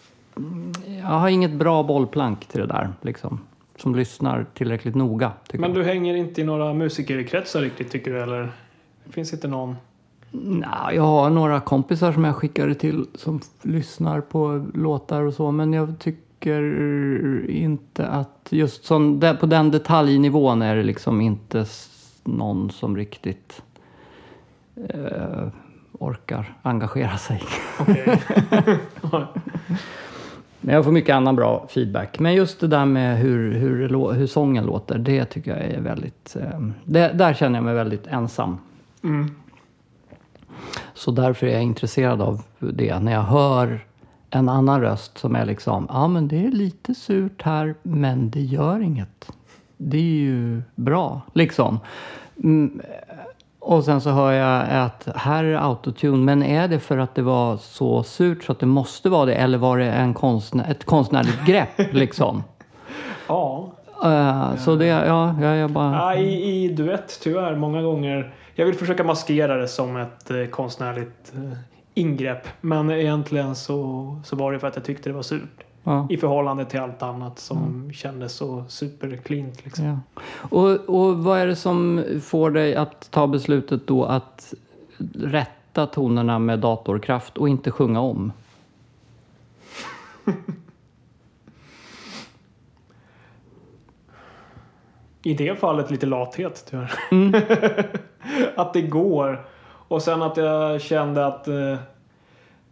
jag har inget bra bollplank till det där liksom. Som lyssnar tillräckligt noga. Men jag. du hänger inte i några musikerkretsar riktigt tycker du eller? Finns inte någon? Nej, jag har några kompisar som jag skickade till som lyssnar på låtar och så. Men jag tycker inte att just sån, på den detaljnivån är det liksom inte någon som riktigt eh, orkar engagera sig. Okej. Men jag får mycket annan bra feedback. Men just det där med hur, hur, hur sången låter, det tycker jag är väldigt... Eh, det, där känner jag mig väldigt ensam. mm. Så därför är jag intresserad av det. När jag hör en annan röst som är liksom, ja men det är lite surt här, men det gör inget. Det är ju bra, liksom. Mm, och sen så hör jag att här är autotune, men är det för att det var så surt så att det måste vara det, eller var det en konstnär, ett konstnärligt grepp, liksom? Ja. Eh, så det, ja, jag, jag bara... ja i, I duett tyvärr många gånger. Jag vill försöka maskera det som ett eh, konstnärligt eh, ingrepp. Men egentligen så, så var det för att jag tyckte det var surt. Ja. I förhållande till allt annat som kändes så supercleant. Liksom. Ja. Och, och vad är det som får dig att ta beslutet då att rätta tonerna med datorkraft och inte sjunga om? I det fallet lite lathet tyvärr. Mm. att det går. Och sen att jag kände att eh,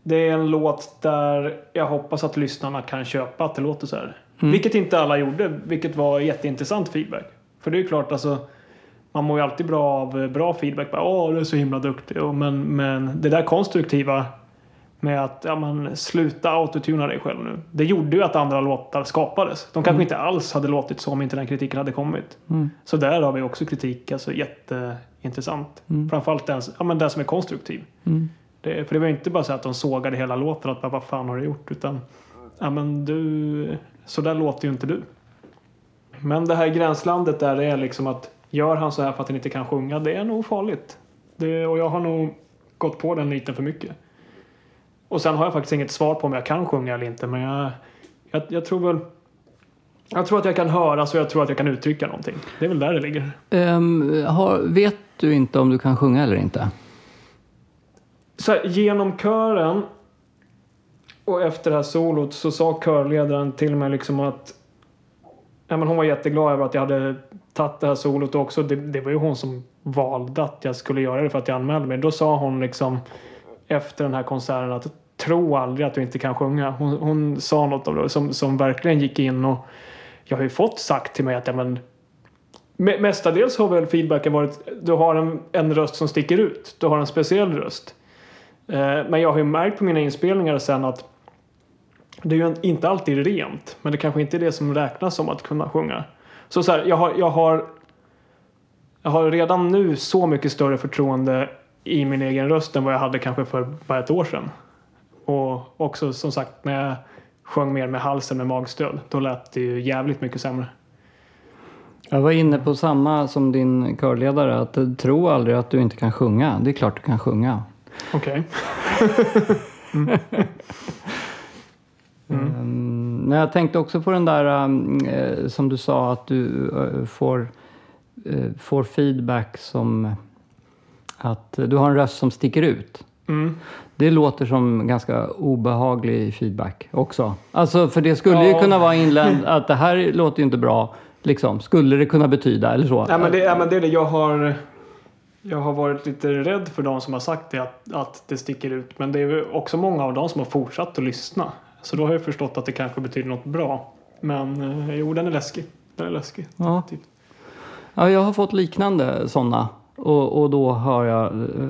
det är en låt där jag hoppas att lyssnarna kan köpa att det låter så här. Mm. Vilket inte alla gjorde, vilket var jätteintressant feedback. För det är ju klart alltså man mår ju alltid bra av eh, bra feedback. Åh, du är så himla duktig. Och Men, men det där konstruktiva med att ja, man, sluta autotuna dig själv nu. Det gjorde ju att andra låtar skapades. De kanske inte alls hade låtit så om inte den kritiken hade kommit. Mm. Så där har vi också kritik, alltså jätteintressant. Mm. Framförallt den, ja, men den som är konstruktiv. Mm. Det, för det var ju inte bara så att de sågade hela låten och att vad fan har du gjort? Utan, ja men du, så där låter ju inte du. Men det här gränslandet där är liksom att gör han så här för att han inte kan sjunga, det är nog farligt. Det, och jag har nog gått på den niten för mycket. Och sen har jag faktiskt inget svar på om jag kan sjunga eller inte, men jag, jag, jag tror väl jag tror att jag kan höra så jag tror att jag kan uttrycka någonting. Det är väl där det ligger. Um, har, vet du inte om du kan sjunga eller inte? Så här, genom kören och efter det här solot så sa körledaren till mig liksom att ja, men hon var jätteglad över att jag hade tagit det här solot också. Det, det var ju hon som valde att jag skulle göra det för att jag anmälde mig. Då sa hon liksom efter den här konserten att tro aldrig att du inte kan sjunga. Hon, hon sa något av det som, som verkligen gick in och jag har ju fått sagt till mig att ja, men, mestadels har väl feedbacken varit du har en, en röst som sticker ut. Du har en speciell röst. Eh, men jag har ju märkt på mina inspelningar sen att det är ju inte alltid rent, men det kanske inte är det som räknas som att kunna sjunga. Så, så här, jag, har, jag, har, jag har redan nu så mycket större förtroende i min egen röst än vad jag hade kanske för bara ett år sedan. Och också som sagt när jag sjöng mer med halsen med magstöd, då lät det ju jävligt mycket sämre. Jag var inne på samma som din körledare, att tro aldrig att du inte kan sjunga. Det är klart du kan sjunga. Okej. Mm. Men jag tänkte också på den där um, eh, som du sa att du eh, får, eh, får feedback som att du har en röst som sticker ut. Mm. Det låter som ganska obehaglig feedback också. Alltså, för det skulle ju Ja. kunna vara inländ att det här låter ju inte bra. Liksom. Skulle det kunna betyda eller så? Ja, men det, ja, men det är det jag har. Jag har varit lite rädd för de som har sagt det, att, att det sticker ut. Men det är också många av dem som har fortsatt att lyssna. Så då har jag förstått att det kanske betyder något bra. Men eh, jo, den är läskig. Den är läskig. Ja. Typ. Ja, jag har fått liknande sådana. Och, och då har jag... eh,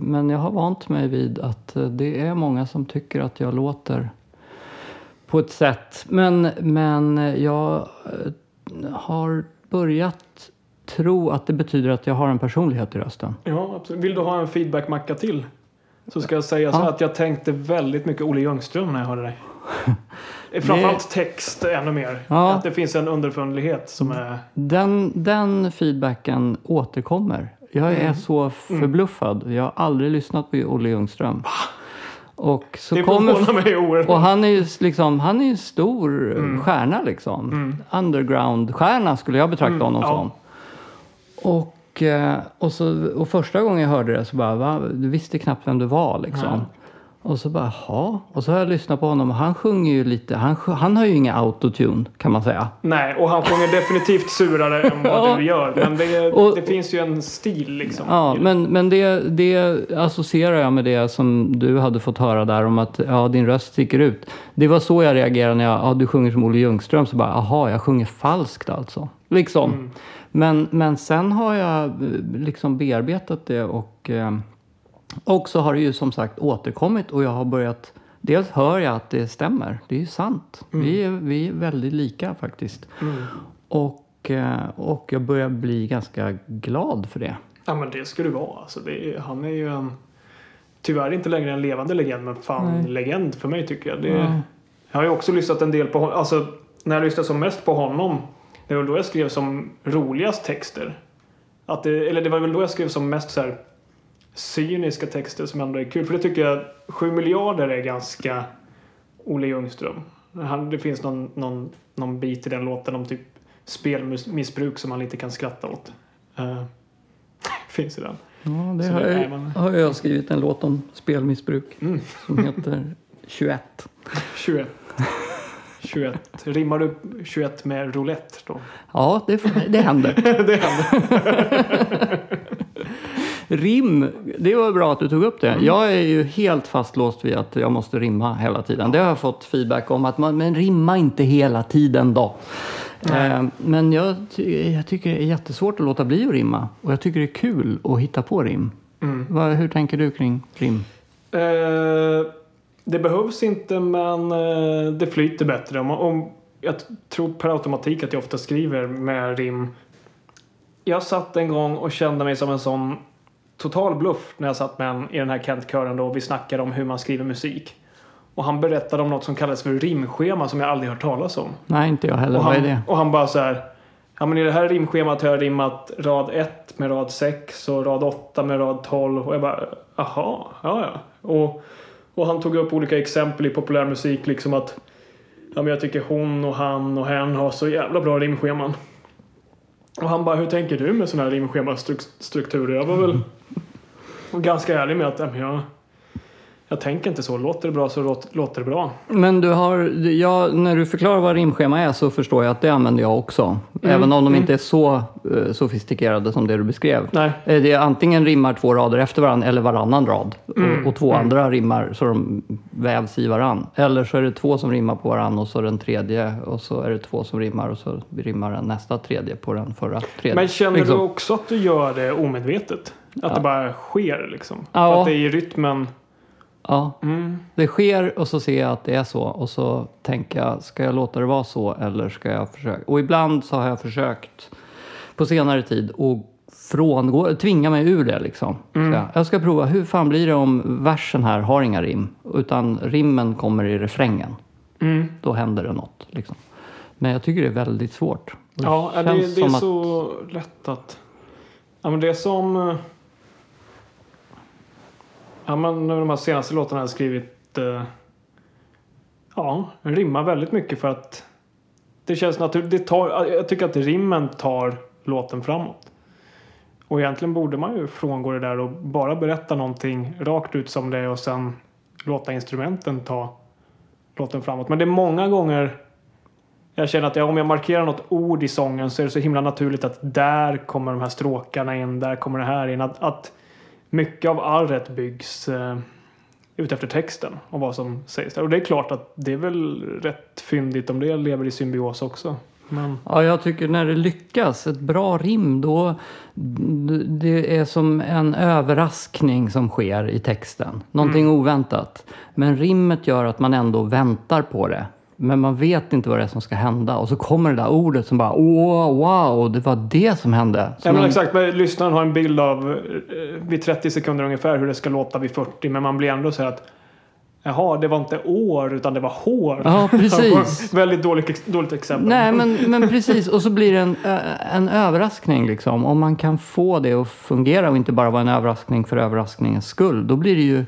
Men jag har vant mig vid att eh, det är många som tycker att jag låter på ett sätt. Men, men jag har börjat tro att det betyder att jag har en personlighet i rösten. Ja, absolut. Vill du ha en feedbackmacka till? Så ska jag säga så Ja. att jag tänkte väldigt mycket Olle Ljungström när jag hörde dig. Framförallt text ännu mer. Ja. Att det finns en underfundighet som är... Den, den feedbacken återkommer. Jag är Mm. så förbluffad. Jag har aldrig lyssnat på Olle Ljungström. Och så Det kommer mig oerhört. Och han är ju liksom, han är en stor Mm. stjärna liksom. Underground-stjärna skulle jag betrakta Mm, honom ja. som. Och, eh, och, så, och första gången jag hörde det så bara, va? du visste knappt vem du var liksom. Nej. Och så bara, jaha. Och så har jag lyssnat på honom och han sjunger ju lite, han, han har ju inga autotune kan man säga. Nej, och han sjunger definitivt surare än vad Ja. du gör. Men det, Och- det finns ju en stil liksom. Ja, men, men det, det associerar jag med det som du hade fått höra där om att ja, din röst sticker ut. Det var så jag reagerade när jag, ja, du sjunger som Olle Ljungström. Så bara, aha, jag sjunger falskt alltså. Liksom. Men, men sen har jag eh, liksom bearbetat det och, eh, och så har det ju som sagt återkommit och jag har börjat Dels hör jag att det stämmer, det är ju sant. Vi, är, vi är väldigt lika faktiskt. Mm. Och, eh, och jag börjar bli ganska glad för det. Ja, men det ska du vara. Alltså, är, han är ju en... Tyvärr inte längre en levande legend, men fan Nej. legend för mig tycker jag. Det, Ja. Jag har ju också lyssnat en del på honom. Alltså, när jag lyssnade som mest på honom, det var då jag skrev som roligast texter. Att det, eller det var väl då jag skrev som mest så här cyniska texter som ändå är kul. För det tycker jag, 7 miljarder är ganska Olle Ljungström. Han, det finns någon, någon, någon bit i den låten om typ spelmissbruk som man lite kan skratta åt. Eh, finns i den. Ja, det har, det- jag, men- har jag skrivit en låt om spelmissbruk Mm. som heter 21. 21. 21. Rimmar du 21 med roulette då? Ja, det, det händer. det händer. Rim, det var bra att du tog upp det. Jag är ju helt fastlåst vid att jag måste rimma hela tiden. Det har jag fått feedback om, att man, men rimma inte hela tiden då. Eh, men jag, jag tycker det är jättesvårt att låta bli att rimma. Och jag tycker det är kul att hitta på rim. Mm. Hur tänker du kring rim? Eh, det behövs inte men eh, det flyter bättre. Om, om, jag tror per automatik att jag ofta skriver med rim. Jag satt en gång och kände mig som en sån total bluff när jag satt med en i den här Kent-kören då och vi snackade om hur man skriver musik. Och han berättade om något som kallas för rimschema som jag aldrig hört talas om. Nej, inte jag heller. Och Vad är han, det? och han bara så här. Ja men i det här rimschemat har jag rimmat rad 1 med rad 6 och rad 8 med rad 12 och jag bara aha, ja ja. Och, och han tog upp olika exempel i populärmusik liksom att ja men jag tycker hon och han och hen har så jävla bra rimscheman. Och han bara hur tänker du med sådana här rimschemastrukturer? Jag var väl ganska ärlig med att ja, men jag, jag tänker inte så. Låter det bra så låt, låter det bra. Men du har, ja, när du förklarar vad rimschema är så förstår jag att det använder jag också. Mm, Även om de inte är så eh, sofistikerade som det du beskrev. Nej. Eh, Det är antingen rimmar två rader efter varandra eller varannan rad. Mm, Och, och två andra rimmar så de vävs i varann. Eller så är det två som rimmar på varann och så den tredje. Och så är det två som rimmar och så rimmar den nästa tredje på den förra tredje. Men känner Liksom. du också att du gör det omedvetet? Att det bara sker liksom? Ja. Att det är i rytmen. Ja, Mm. det sker och så ser jag att det är så. Och så tänker jag, ska jag låta det vara så eller ska jag försöka? Och ibland så har jag försökt på senare tid att frångå, tvinga mig ur det liksom. Mm. Så jag, jag ska prova, hur fan blir det om versen här har inga rim? Utan rimmen kommer i refrängen. Mm. Då händer det något. Liksom. Men jag tycker det är väldigt svårt. Och Ja, det, det är som att- så lätt att... Ja, men det är som... Ja, men de här senaste låtarna har jag skrivit... Eh, ja, rimmar väldigt mycket för att det känns naturligt. Det tar, jag tycker att rimmen tar låten framåt. Och egentligen borde man ju frångå det där och bara berätta någonting rakt ut som det är och sen låta instrumenten ta låten framåt. Men det är många gånger jag känner att ja, om jag markerar något ord i sången så är det så himla naturligt att där kommer de här stråkarna in, där kommer det här in. Att, att mycket av arret byggs eh, ut efter texten och vad som sägs där. Och det är klart att det är väl rätt fyndigt om det lever i symbios också. Men Ja, jag tycker när det lyckas, ett bra rim, då det är som en överraskning som sker i texten. Någonting oväntat. Men rimmet gör att man ändå väntar på det. Men man vet inte vad det är som ska hända. Och så kommer det där ordet som bara åh, wow, det var det som hände. Ja, Som men en- exakt, men lyssnaren har en bild av eh, vid 30 sekunder ungefär hur det ska låta vid 40 men man blir ändå så här att Jaha, det var inte år utan det var hår. Ja, precis. Väldigt dåligt, dåligt exempel. Nej, men, men precis. Och så blir det en, ö- en överraskning. Liksom. Om man kan få det att fungera och inte bara vara en överraskning för överraskningens skull. Då blir det ju,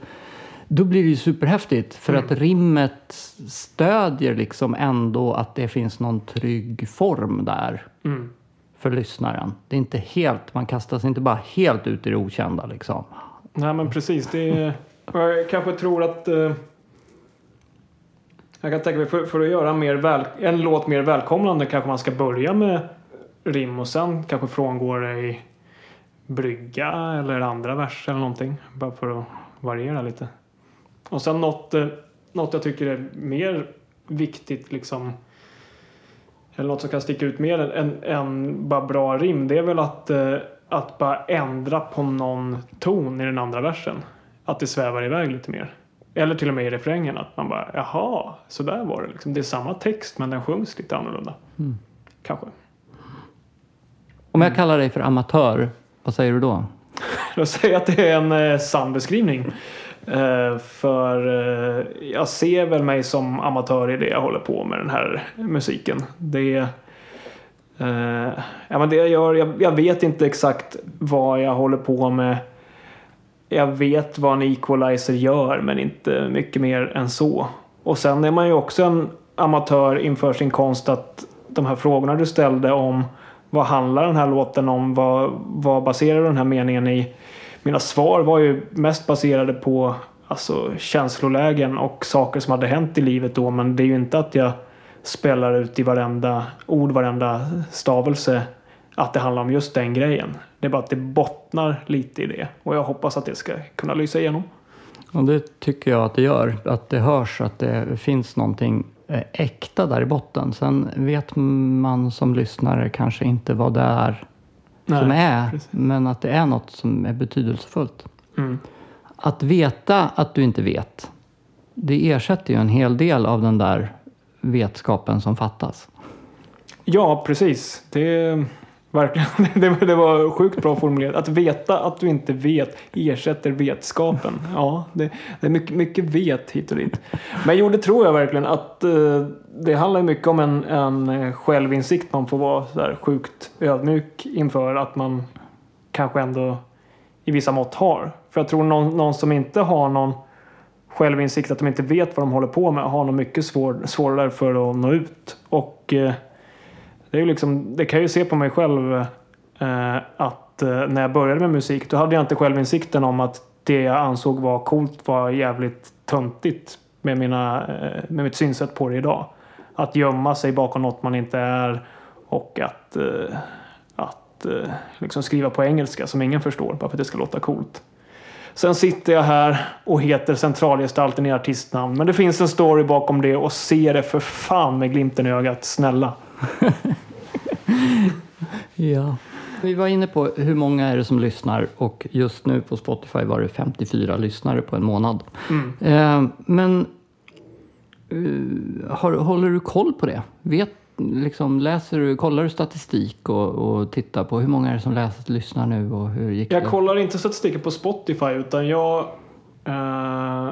då blir det ju superhäftigt. För att rimmet stödjer liksom ändå att det finns någon trygg form där Mm. för lyssnaren. Det är inte helt, man kastas inte bara helt ut i det okända. Liksom. Nej men precis. Det är, jag kanske tror att... Eh, jag kan tänka mig för, för att göra mer väl, en låt mer välkomnande kanske man ska börja med rim och sen kanske frångå det i brygga eller andra vers eller någonting. Bara för att variera lite. Och sen något, eh, något jag tycker är mer viktigt liksom eller något som kan sticka ut mer än, än bara bra rim det är väl att, eh, att bara ändra på någon ton i den andra versen. Att det svävar iväg lite mer. Eller till och med i refrängen att man bara jaha, så där var det liksom. Det är samma text men den sjungs lite annorlunda. Kanske. Om jag kallar dig för amatör, vad säger du då? Jag säger att det är en eh, sann beskrivning. Eh, för eh, jag ser väl mig som amatör i det jag håller på med den här musiken. Det eh, ja, men det jag gör, jag, jag vet inte exakt vad jag håller på med. Jag vet vad en equalizer gör men inte mycket mer än så. Och sen är man ju också en amatör inför sin konst att de här frågorna du ställde om vad handlar den här låten om? Vad, vad baserar den här meningen i? Mina svar var ju mest baserade på alltså, känslolägen och saker som hade hänt i livet då. Men det är ju inte att jag spelar ut i varenda ord, varenda stavelse att det handlar om just den grejen. Det är bara att det bottnar lite i det. Och jag hoppas att det ska kunna lysa igenom. Och det tycker jag att det gör. Att det hörs att det finns någonting eh, äkta där i botten. Sen vet man som lyssnare kanske inte vad det är som är. precis. Men att det är något som är betydelsefullt. Mm. Att veta att du inte vet. Det ersätter ju en hel del av den där vetskapen som fattas. Ja, precis. Det, verkligen, det, det var sjukt bra formulerat. Att veta att du inte vet ersätter vetskapen. Ja, det, det är mycket, mycket vet hit och dit. Men jo, det tror jag verkligen att eh, det handlar mycket om en, en eh, självinsikt man får vara så där sjukt ödmjuk inför att man kanske ändå i vissa mått har. För jag tror någon, någon som inte har någon självinsikt, att de inte vet vad de håller på med, har nog mycket svår, svårare för att nå ut. Och eh, det, är ju liksom, det kan jag ju se på mig själv eh, att eh, när jag började med musik då hade jag inte självinsikten om att det jag ansåg var coolt var jävligt töntigt med, mina, eh, med mitt synsätt på det idag. Att gömma sig bakom något man inte är och att, eh, att eh, liksom skriva på engelska som ingen förstår bara för att det ska låta coolt. Sen sitter jag här och heter centralgestalten i artistnamn. Men det finns en story bakom det och se det för fan med glimten i ögat. Snälla. Ja. Vi var inne på hur många är det som lyssnar och just nu på Spotify var det 54 lyssnare på en månad. Mm. Eh, men eh, har, håller du koll på det? Vet, liksom, läser du, kollar du statistik och, och tittar på hur många är det som läser, lyssnar nu och hur gick Jag det? kollar inte statistiken på Spotify utan jag... Eh,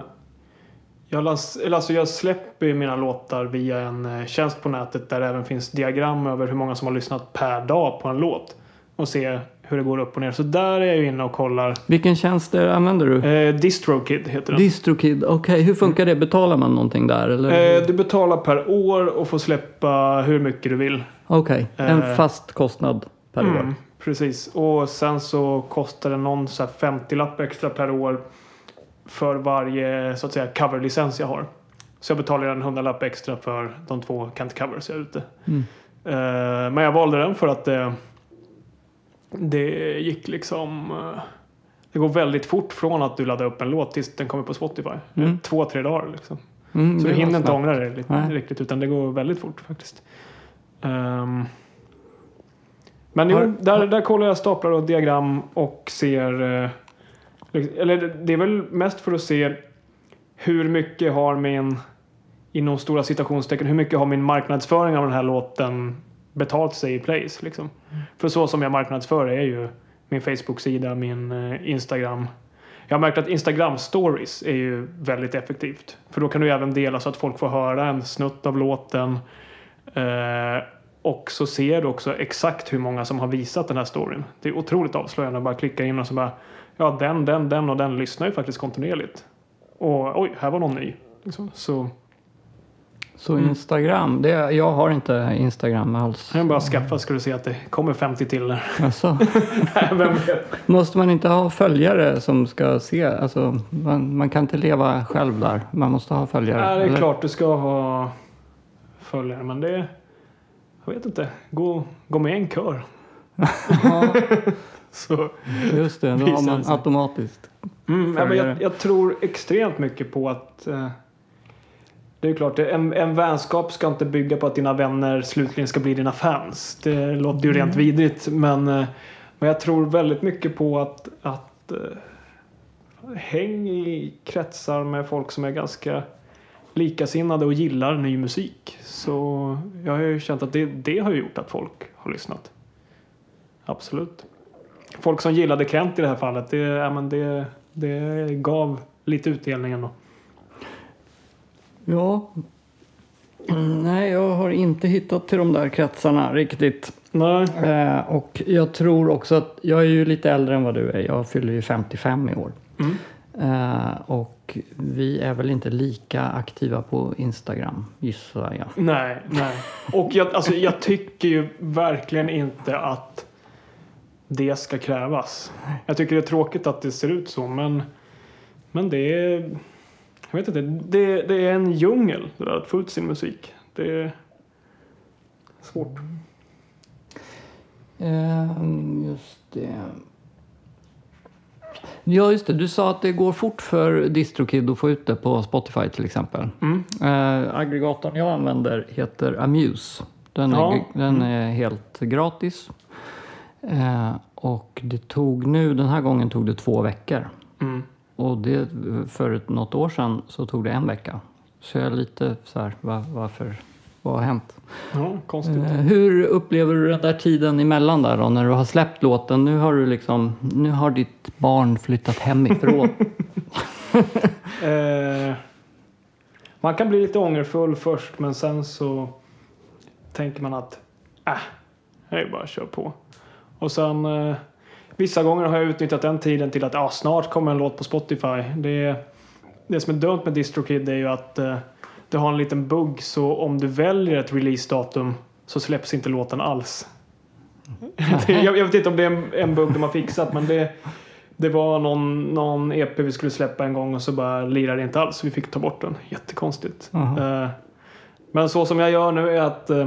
Jag, las, alltså jag släpper mina låtar via en eh, tjänst på nätet där det även finns diagram över hur många som har lyssnat per dag på en låt. Och se hur det går upp och ner. Så där är jag inne och kollar. Vilken tjänst använder du? Eh, DistroKid heter den. Distrokid, okej. Hur funkar det? Betalar man någonting där? Eller? Eh, du betalar per år och får släppa hur mycket du vill. Okej, en eh, fast kostnad per år. Mm, precis. Och sen så kostar det någon så här 50-lapp extra per år för varje så att säga coverlicens jag har. Så jag betalar en 100-lapp extra för de två Kent covers jag är ute. Mm. Eh, men jag valde den för att det, det gick liksom... eh, det går väldigt fort från att du laddar upp en låt tills den kommer på Spotify. Mm. Två, tre dagar liksom. Mm, Så du hinner inte ångra dig riktigt utan det går väldigt fort faktiskt. Ehm, men jo, Har- där, där kollar jag staplar och diagram och ser... eller det är väl mest för att se hur mycket har min, inom stora citationstecken, hur mycket har min marknadsföring av den här låten betalt sig i plays liksom. För så som jag marknadsför är ju min Facebook-sida, min eh, Instagram. Jag har märkt att Instagram stories är ju väldigt effektivt. För då kan du även dela så att folk får höra en snutt av låten. Eh, och så ser du också exakt hur många som har visat den här storyn. Det är otroligt avslöjande att bara klicka in och så bara Ja, den, den, den och den lyssnar ju faktiskt kontinuerligt. Och oj, här var någon ny. Liksom. Så Så Mm. Instagram, det, jag har inte Instagram alls. jag bara skaffa ska du se att det kommer 50 till där. Alltså, vet? måste man inte ha följare som ska se? Alltså, man, man kan inte leva själv där. Man måste ha följare. Ja, det är eller? klart du ska ha följare, men det... Jag vet inte. Gå, gå med i en kör. Ja, Så, just det, då har man sig. automatiskt. mm, ja, men jag, jag tror extremt mycket på att... Eh, det är klart, en, en vänskap ska inte bygga på att dina vänner slutligen ska bli dina fans. Det låter ju rent vidrigt, men, eh, men jag tror väldigt mycket på att, att eh, häng i kretsar med folk som är ganska likasinnade och gillar ny musik. Så jag har ju känt att det, det har gjort att folk har lyssnat. Absolut. Folk som gillade Kent i det här fallet, det, ja, men det, det gav lite utdelning ändå. Ja. Nej, jag har inte hittat till de där kretsarna riktigt. Nej. Eh, och jag tror också att jag är ju lite äldre än vad du är. Jag fyller ju 55 i år. Mm. Eh, och vi är väl inte lika aktiva på Instagram, gissar jag. Nej, nej. Och jag, alltså, jag tycker ju verkligen inte att det ska krävas. Jag tycker det är tråkigt att det ser ut så, men, men det är... Jag vet inte, det, det är en djungel det där, att få ut sin musik. Det är svårt. Ehm, just det. Ja, just det. Du sa att det går fort för Distrokid att få ut det på Spotify till exempel. Mm. Eh, aggregatorn jag använder heter Amuse. Den är, Ja. gr- den är helt gratis. Eh, och det tog nu, den här gången tog det två veckor. Mm. Och det, för något år sedan så tog det en vecka. Så jag är lite så här, va, varför, vad har hänt? Ja, konstigt. Eh, hur upplever du den där tiden emellan där då, när du har släppt låten? Nu har du liksom, nu har ditt barn flyttat hemifrån. Eh, man kan bli lite ångerfull först men sen så tänker man att äh, det är bara köra på. Och sen eh, vissa gånger har jag utnyttjat den tiden till att ah, snart kommer en låt på Spotify. Det, det som är dumt med DistroKid är ju att eh, du har en liten bugg så om du väljer ett releasedatum så släpps inte låten alls. Det- jag, jag vet inte om det är en, en bugg de har fixat men det, det var någon, någon EP vi skulle släppa en gång och så bara lirade det inte alls. Så vi fick ta bort den. Jättekonstigt. Eh, men så som jag gör nu är att eh,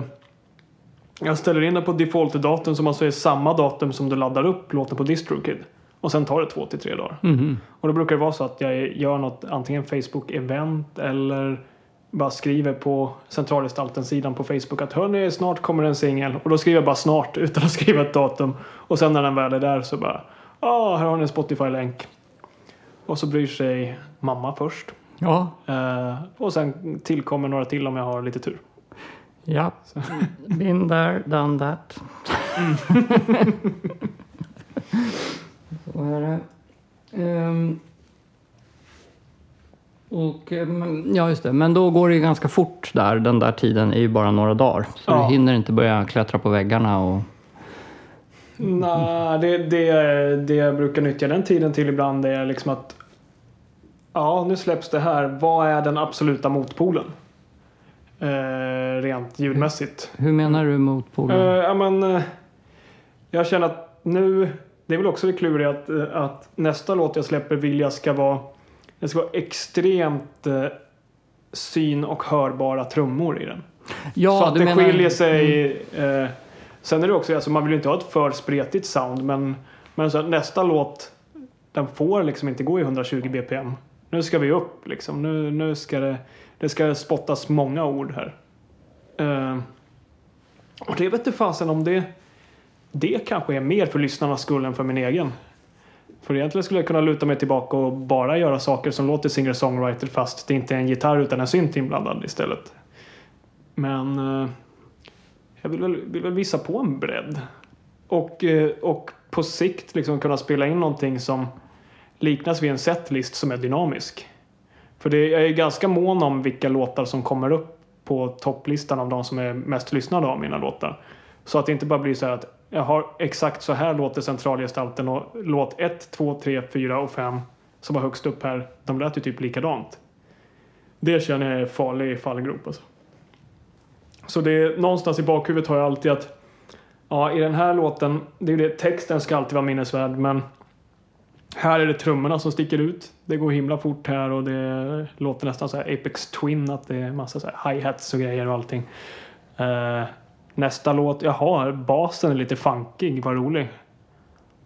jag ställer in den på default-datum som alltså är samma datum som du laddar upp låten på DistroKid. Och sen tar det två till tre dagar. Mhm. Och då brukar det vara så att jag gör något antingen Facebook-event eller bara skriver på centralgestalten-sidan på Facebook att hörni, snart kommer en singel. Och då skriver jag bara snart utan att skriva ett datum. Och sen när den väl är där så bara, ja, ah, här har ni en Spotify-länk. Och så bryr sig mamma först. Ja, Eh, och sen tillkommer några till om jag har lite tur. ja. Been there, done that. Så är det. Ehm, Och, eh, ja, just det. Men då går det ju ganska fort där. Den där tiden är ju bara några dagar. Så Ja. du hinner inte börja klättra på väggarna och... Nej, det, det, det jag brukar nyttja den tiden till ibland är liksom att Ja, nu släpps det här. Vad är den absoluta motpolen? Eh, rent ljudmässigt. Hur menar du mot Eh, ja, men, eh, jag känner att nu, det är väl också det kluriga att, eh, att nästa låt jag släpper vill jag ska vara, det ska vara extremt eh, syn och hörbara trummor i den. ja, så att du det menar- Mm. skiljer sig. Eh, sen är det också, alltså man vill ju inte ha ett för spretigt sound men, men så nästa låt den får liksom inte gå i 120 bpm. Nu ska vi upp liksom. Nu, nu ska det, det ska spottas många ord här. Eh, och det vet inte fasen om det det kanske är mer för lyssnarnas skull än för min egen. För egentligen skulle jag kunna luta mig tillbaka och bara göra saker som låter singer-songwriter fast det inte är en gitarr utan en synt inblandad istället. Men eh, jag vill väl, vill väl visa på en bredd. Och, eh, och på sikt liksom kunna spela in någonting som liknas vid en setlist som är dynamisk. För det, jag är ganska mån om vilka låtar som kommer upp på topplistan av de som är mest lyssnade av mina låtar. Så att det inte bara blir så här att jag har exakt så här låter centralgestalten och låt 1, 2, 3, 4 och 5 som var högst upp här, de lät ju typ likadant. Det känner jag är farlig fallgrop alltså. Så det är någonstans i bakhuvudet har jag alltid att ja, i den här låten, det är ju det, texten ska alltid vara minnesvärd men här är det trummorna som sticker ut. Det går himla fort här och det låter nästan så här Apex Twin att det är massa så här hi-hats och grejer och allting. Uh, nästa låt, jaha, basen är lite funkig, vad rolig.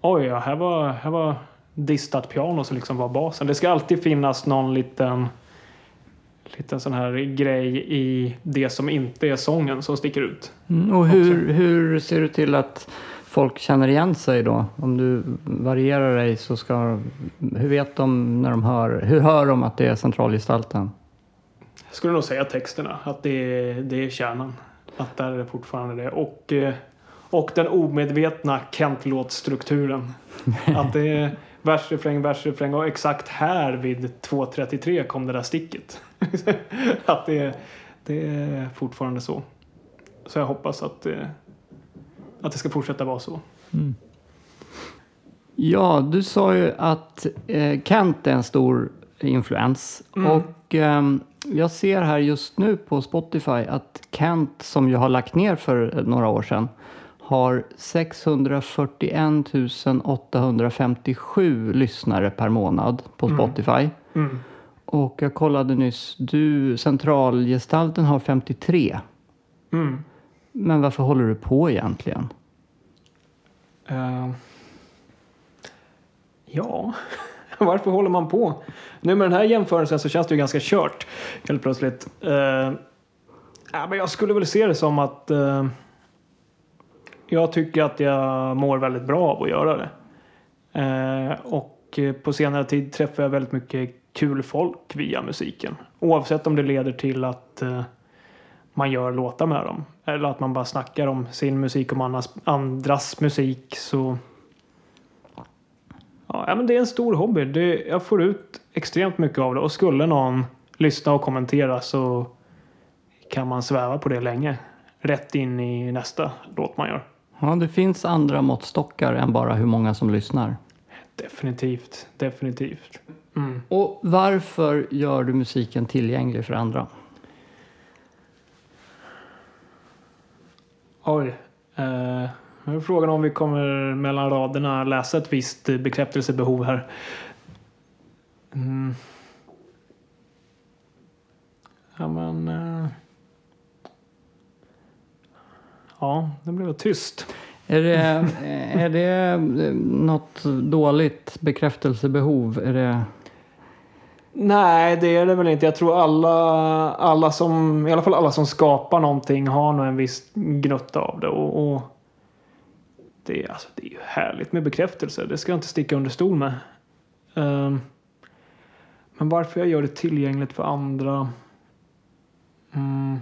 Oj, ja, här var, här var distat piano som liksom var basen. Det ska alltid finnas någon liten liten sån här grej i det som inte är sången som sticker ut. Mm, och hur, hur ser du till att folk känner igen sig då? Om du varierar dig så ska... Hur vet de när de hör... Hur hör de att det är centralgestalten? Jag skulle nog säga texterna, att det är, det är kärnan. Att där är det fortfarande det. Och, eh, och den omedvetna Kent-låtstrukturen. Att det är vers, refräng, vers, refräng och exakt här vid 2.33 kom det där sticket. att det, är- det är fortfarande så. Så jag hoppas att, eh, att det ska fortsätta vara så. Ja, du sa ju att eh, Kent är en stor influens. Mm. Och ehm, jag ser här just nu på Spotify att Kent, som jag har lagt ner för några år sedan, har 641 857 lyssnare per månad på Spotify. Mm. Och jag kollade nyss, du, centralgestalten har 53. Mm. Men varför håller du på egentligen? Eh, ja, varför håller man på? Nu med den här jämförelsen så känns det ju ganska kört helt plötsligt. Uh, ja, men jag skulle väl se det som att uh, jag tycker att jag mår väldigt bra av att göra det. Uh, och på senare tid träffar jag väldigt mycket kul folk via musiken. Oavsett om det leder till att uh, man gör låtar med dem. Eller att man bara snackar om sin musik och andras, andras musik. Så ja, men det är en stor hobby. Det, jag får ut extremt mycket av det. Och skulle någon lyssna och kommentera så kan man sväva på det länge. Rätt in i nästa låt man gör. Ja, det finns andra måttstockar än bara hur många som lyssnar. Definitivt, definitivt. Mm. Och varför gör du musiken tillgänglig för andra? Oj. Eh, nu är frågan om vi kommer mellan raderna läsa ett visst eh, bekräftelsebehov här. Mm. Ja, men... Eh. Ja, det blev tyst. Är det, är det eh, något dåligt bekräftelsebehov? Är det... Nej, det är det väl inte. Jag tror alla, alla som, i alla fall alla som skapar någonting har nog en viss gnutta av det. Och, och det, är, alltså, det är ju härligt med bekräftelse. Det ska jag inte sticka under stol med. Um, men varför jag gör det tillgängligt för andra? Mm.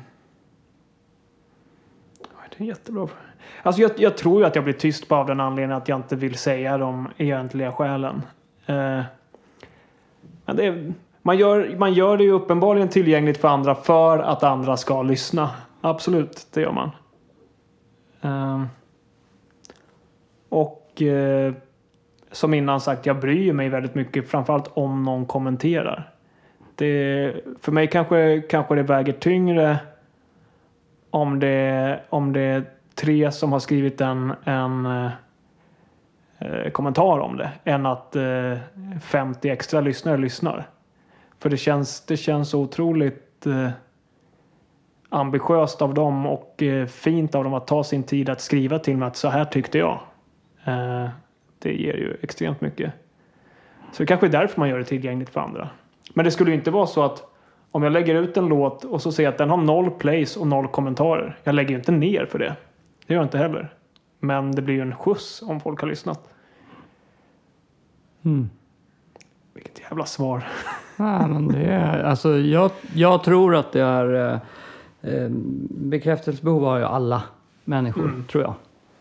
Det är en jättebra fråga. Alltså jag, jag tror ju att jag blir tyst bara av den anledningen att jag inte vill säga de egentliga skälen. Uh, men det är, man, gör, man gör det ju uppenbarligen tillgängligt för andra för att andra ska lyssna. Absolut, det gör man. Uh och eh, som innan sagt, jag bryr mig väldigt mycket framförallt om någon kommenterar. Det, för mig kanske, kanske det väger tyngre om det, om det är tre som har skrivit en, en eh, kommentar om det än att eh, 50 extra lyssnare lyssnar. För det känns, det känns otroligt eh, ambitiöst av dem och eh, fint av dem att ta sin tid att skriva till mig att så här tyckte jag. Eh, det ger ju extremt mycket. Så det kanske är därför man gör det tillgängligt för andra. Men det skulle ju inte vara så att om jag lägger ut en låt och så ser jag att den har noll plays och noll kommentarer. Jag lägger ju inte ner för det. Det gör jag inte heller. Men det blir ju en skjuts om folk har lyssnat. Mm. Vilket jävla svar. Ja, men det är, alltså, jag, jag tror att det är eh, eh bekräftelsebehov har ju alla människor, mm. tror jag.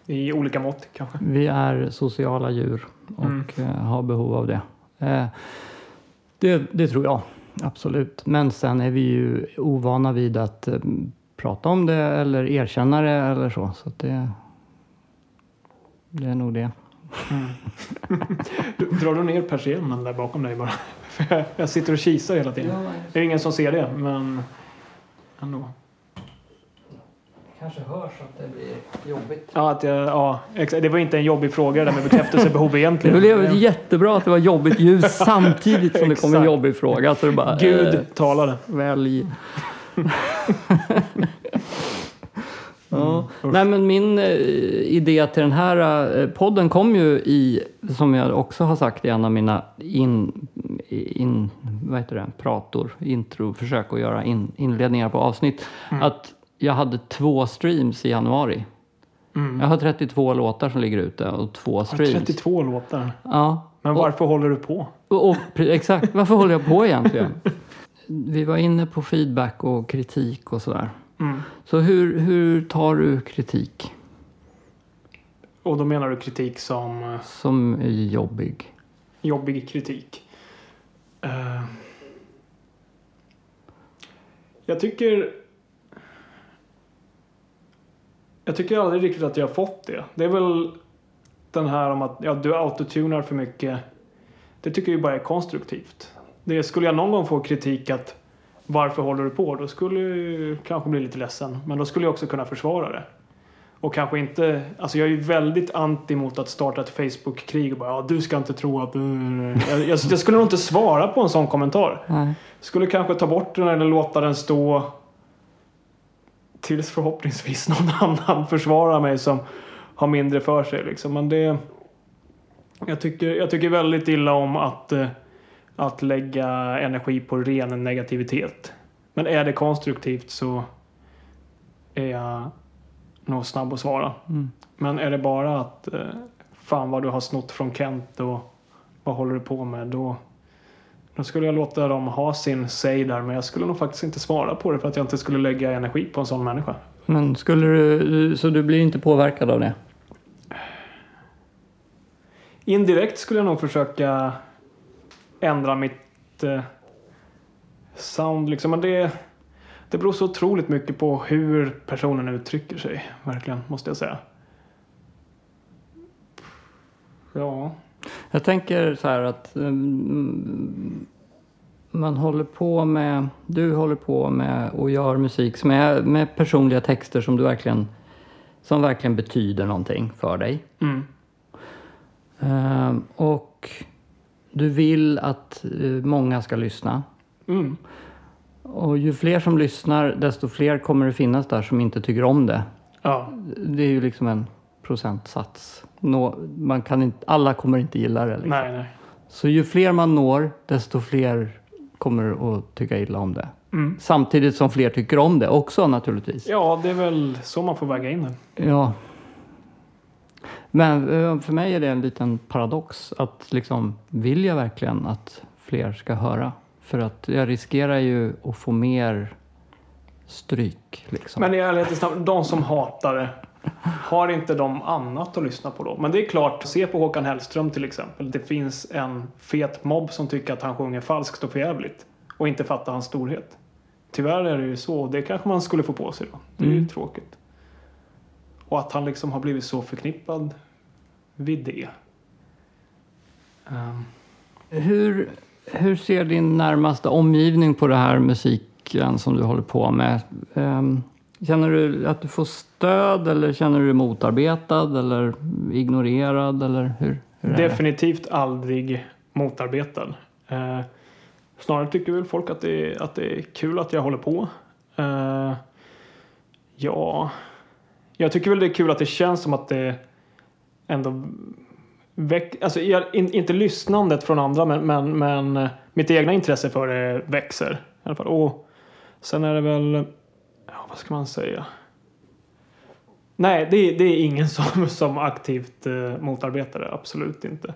I olika mått kanske? Vi är sociala djur och mm. Eh, har behov av det. Eh, det. Det tror jag, absolut. Men sen är vi ju ovana vid att eh, prata om det eller erkänna det eller så. Så det, det är nog det. Mm. Drar du ner persiennen där bakom dig bara? jag sitter och kisar hela tiden. Det är ingen som ser det, men ändå kanske hörs att det blir jobbigt. Ja, att jag, ja exakt. det var inte en jobbig fråga det där med bekräftelsebehov egentligen. Det blev jättebra att det var jobbigt ljus samtidigt som det kom en jobbig fråga. Så det bara, Gud eh, talade. Välj. Ja. Mm, Nej, men min eh, idé till den här eh, podden kom ju i, som jag också har sagt i en av mina in, in, vad heter det, prator, intro, försök att göra in, inledningar på avsnitt. Mm. Att jag hade två streams i januari. Mm. Jag har 32 låtar som ligger ute och två streams. 32 låtar? Ja. Men varför och, håller du på? Och, och, exakt, varför håller jag på egentligen? Vi var inne på feedback och kritik och sådär. Mm. Så hur, hur tar du kritik? Och då menar du kritik som? Eh, som är jobbig. Jobbig kritik. Uh, jag tycker jag tycker aldrig riktigt att jag har fått det. Det är väl den här om att ja, du autotunar för mycket. Det tycker jag bara är konstruktivt. Det skulle jag någon gång få kritik att varför håller du på? Då skulle jag kanske bli lite ledsen. Men då skulle jag också kunna försvara det. Och kanske inte, alltså jag är ju väldigt anti mot att starta ett Facebook-krig och bara ja, du ska inte tro att du... Jag, jag, jag skulle nog inte svara på en sån kommentar. Nej. Skulle kanske ta bort den eller låta den stå tills förhoppningsvis någon annan försvarar mig som har mindre för sig. Liksom. Men det, jag, tycker, jag tycker väldigt illa om att, eh, att lägga energi på ren negativitet. Men är det konstruktivt så är jag nog snabb att svara. Mm. Men är det bara att eh, fan vad du har snott från Kent och vad håller du på med? Då, då skulle jag låta dem ha sin säg där men jag skulle nog faktiskt inte svara på det för att jag inte skulle lägga energi på en sån människa. Men skulle du, så du blir inte påverkad av det? Indirekt skulle jag nog försöka ändra mitt eh, sound liksom. Men det, det beror så otroligt mycket på hur personen uttrycker sig. Verkligen, måste jag säga. Ja. Jag tänker så här att um, man håller på med, du håller på med och gör musik som är med personliga texter som du verkligen, som verkligen betyder någonting för dig. Mm. Um, och du vill att uh, många ska lyssna. Mm. Och ju fler som lyssnar, desto fler kommer det finnas där som inte tycker om det. Ja. Det är ju liksom en procentsats. Nå, man kan inte, alla kommer inte gilla det. Liksom. Nej, nej. Så ju fler man når, desto fler kommer att tycka illa om det. Mm. Samtidigt som fler tycker om det också naturligtvis. Ja, det är väl så man får väga in det. Ja. Men eh, för mig är det en liten paradox att liksom, vill jag verkligen att fler ska höra? För att jag riskerar ju att få mer stryk. Liksom. Men i ärlighetens namn, de som hatar det, har inte de annat att lyssna på då? Men det är klart, se på Håkan Hellström till exempel. Det finns en fet mobb som tycker att han sjunger falskt och förjävligt. och inte fatta hans storhet. Tyvärr är det ju så. Det kanske man skulle få på sig då. Det är ju Mm. tråkigt. Och att han liksom har blivit så förknippad vid det. Ehm, Hur, hur ser din närmaste omgivning på det här musiken som du håller på med? Ehm, Känner du att du får stöd eller känner du dig motarbetad eller ignorerad? Eller hur, hur är det? definitivt aldrig motarbetad. Eh, snarare tycker väl folk att det, är, att det är kul att jag håller på. Eh, ja, jag tycker väl det är kul att det känns som att det ändå väck, alltså jag, in, inte lyssnandet från andra men, men, men mitt egna intresse för det växer. I alla fall. Och sen är det väl, vad ska man säga? Nej, det, är- det är ingen som, som aktivt eh, motarbetar det. Absolut inte.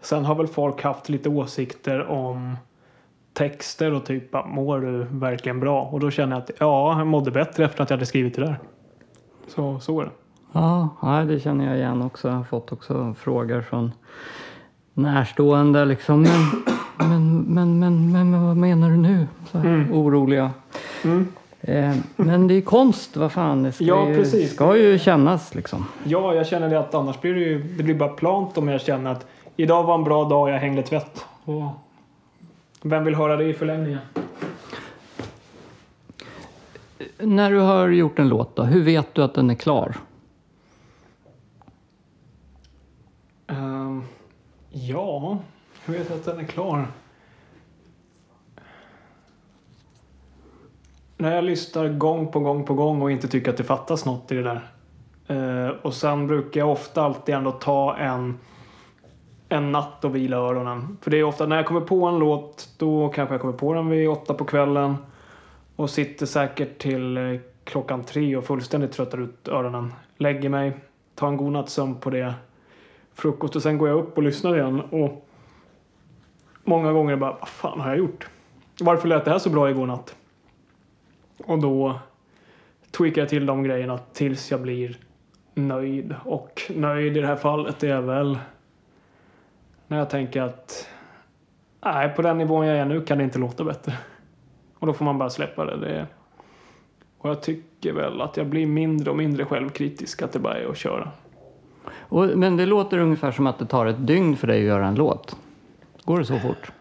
Sen har väl folk haft lite åsikter om texter och typ "Ah, mår du verkligen bra? Och då känner jag att ja, jag mådde bättre efter att jag hade skrivit det där. Så, så är det. Ja, det känner jag igen också. Jag har fått också frågor från närstående liksom. Men, men, men, men, men, vad menar du nu? Så här, Mm. Oroliga. Eh, men det är konst, vad fan. Det ska, Ja, ju, precis. ska ju kännas liksom. Ja, jag känner det att annars blir det ju det blir bara plant om jag känner att idag var en bra dag och jag hängde tvätt. Och vem vill höra det i förlängningen? När du har gjort en låt då, hur vet du att den är klar? Ehm, ja, hur vet jag att den är klar? När jag lyssnar gång på gång på gång och inte tycker att det fattas något i det där. Eh, och sen brukar jag ofta alltid ändå ta en, en natt och vila öronen. För det är ofta när jag kommer på en låt, då kanske jag kommer på den vid åtta på kvällen. Och sitter säkert till eh, klockan tre och fullständigt tröttar ut öronen. Lägger mig, tar en god nattsömn på det frukost och sen går jag upp och lyssnar igen och många gånger bara, vad fan har jag gjort? Varför lät det här så bra igår natt? Och då tweakar jag till de grejerna tills jag blir nöjd. Och nöjd i det här fallet är väl när jag tänker att nej, på den nivån jag är nu kan det inte låta bättre. Och då får man bara släppa det. det och jag tycker väl att jag blir mindre och mindre självkritisk, att det bara är att köra. Och, men det låter ungefär som att det tar ett dygn för dig att göra en låt. Går det så fort?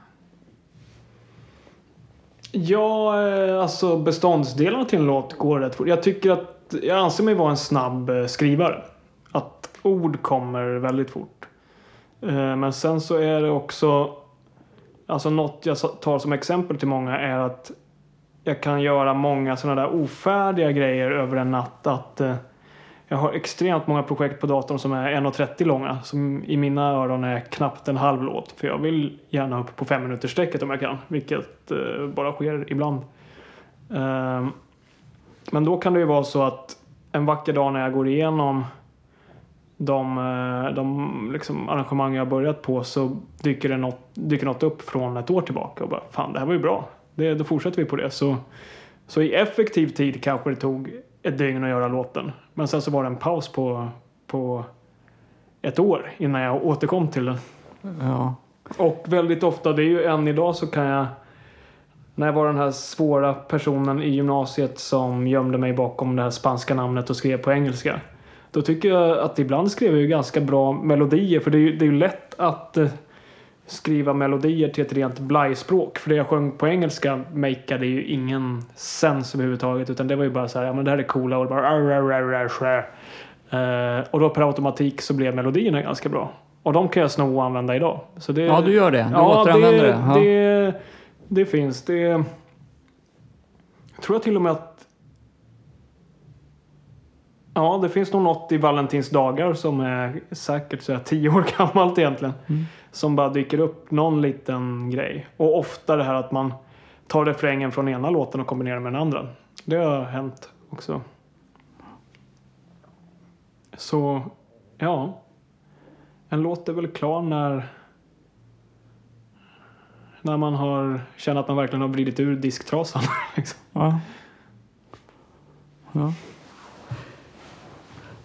Ja, eh, alltså beståndsdelarna till en låt går rätt fort. Jag tycker att, jag anser mig vara en snabb eh, skrivare. Att ord kommer väldigt fort. Eh, men sen så är det också, alltså något jag tar som exempel till många är att jag kan göra många sådana där ofärdiga grejer över en natt. Att eh, jag har extremt många projekt på datorn som är 1.30 långa. Som i mina öron är knappt en halv låt. För jag vill gärna upp på fem minuters sträcket om jag kan. Vilket eh, bara sker ibland. Ehm, men då kan det ju vara så att en vacker dag när jag går igenom de, eh, de liksom arrangemang jag har börjat på så dyker, det något, dyker något upp från ett år tillbaka och bara fan det här var ju bra. Det, då fortsätter vi på det. Så, så i effektiv tid kanske det tog ett dygn att göra låten. Men sen så var det en paus på, på ett år innan jag återkom till den. Ja. Och väldigt ofta, det är ju än idag så kan jag när jag var den här svåra personen i gymnasiet som gömde mig bakom det här spanska namnet och skrev på engelska. Då tycker jag att ibland skrev jag ju ganska bra melodier för det är ju, det är ju lätt att eh, skriva melodier till ett rent blajspråk. För det jag sjöng på engelska makeade ju ingen sens överhuvudtaget utan det var ju bara så här, ja men det här är coola och bara. Eh, och då per automatik så blev melodierna ganska bra. Och de kan jag sno och använda idag. Så det, ja, du gör det. Du Ja, återanvänder det, det. Ja. det, det finns. Det jag tror jag till och med att Ja, det finns nog något i Valentins dagar som är säkert så här tio år gammalt egentligen. Mm. Som bara dyker upp någon liten grej. Och ofta det här att man tar refrängen från ena låten och kombinerar med den andra. Det har hänt också. Så, ja. En låt är väl klar när när man har känner att man verkligen har vridit ur disktrasan. liksom. Ja. Ja.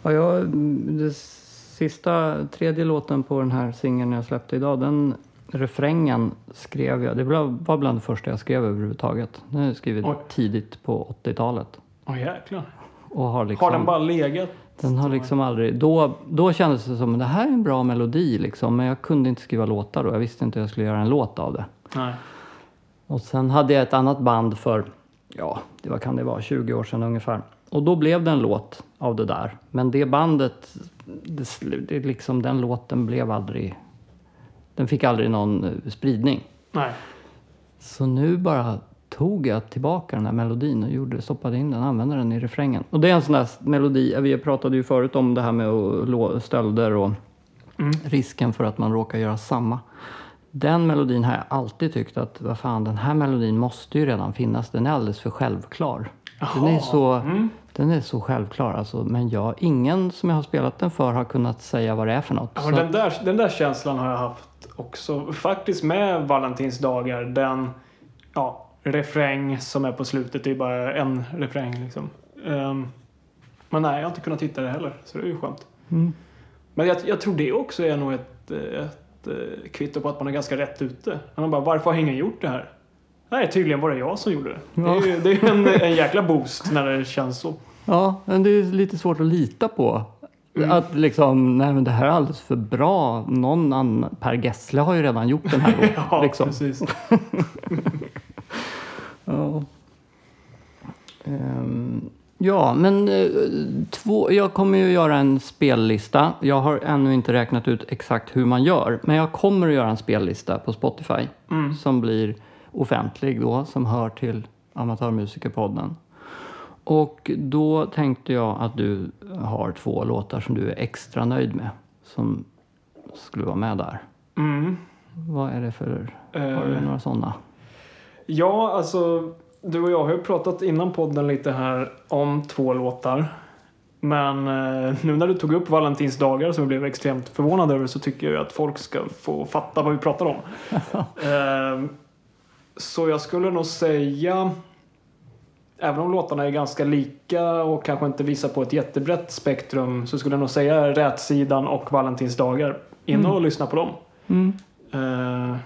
Ja, jag, det sista, tredje låten på den här singeln jag släppte idag, den refrängen skrev jag, det var bland det första jag skrev överhuvudtaget. Den skrivit Oj. tidigt på 80-talet. Åh jäklar. Och har, liksom, Har den bara legat? den har liksom aldrig, då, då kändes det som att det här är en bra melodi liksom, men jag kunde inte skriva låtar då. Jag visste inte hur jag skulle göra en låt av det. Nej. Och sen hade jag ett annat band för, ja, det vad kan det vara, 20 år sedan ungefär. Och då blev det en låt av det där. Men det bandet, det, det liksom, den låten blev aldrig, den fick aldrig någon eh, spridning. Nej. Så nu bara tog jag tillbaka den här melodin och gjorde, stoppade in den, använde den i refrängen. Och det är en sån där melodi, vi pratade ju förut om det här med stölder och Mm. risken för att man råkar göra samma. Den melodin har jag alltid tyckt att, vad fan, den här melodin måste ju redan finnas. Den är alldeles för självklar. Den är så, Mm. Den är så självklar alltså. Men jag, ingen som jag har spelat den för har kunnat säga vad det är för något. Ja, den, där, den där känslan har jag haft också. Faktiskt med Valentinsdagar. Den ja, refräng som är på slutet. Det är bara en refräng liksom. Ehm, men nej, jag har inte kunnat hitta det heller. Så det är ju skönt. Mm. Men jag, jag tror det också är nog ett, eh, ett eh, kvitto på att man är ganska rätt ute. Man bara, varför har ingen gjort det här? Nej, tydligen var det jag som gjorde det. Det är ju det är ju en, en jäkla boost när det känns så. Ja, men det är lite svårt att lita på. Att liksom, nej men det här är alldeles för bra. Någon annan, Per Gessle har ju redan gjort den här låten. Ja, liksom. precis. Ja. Ehm, ja, men eh, två, jag kommer ju göra en spellista. Jag har ännu inte räknat ut exakt hur man gör. Men jag kommer att göra en spellista på Spotify. Mm. Som blir offentlig då, som hör till Amatörmusikerpodden. Och då tänkte jag att du har två låtar som du är extra nöjd med. Som skulle vara med där. Mm. Vad är det för... Har du Eh, några sådana? Ja, alltså du och jag har ju pratat innan podden lite här om två låtar. Men eh, nu när du tog upp Valentinsdagar som jag blev extremt förvånad över så tycker jag att folk ska få fatta vad vi pratar om. eh, så jag skulle nog säga, även om låtarna är ganska lika och kanske inte visar på ett jättebrett spektrum så skulle jag nog säga Rätsidan och Valentinsdagar. In och Mm. lyssna på dem. Mm. Eh,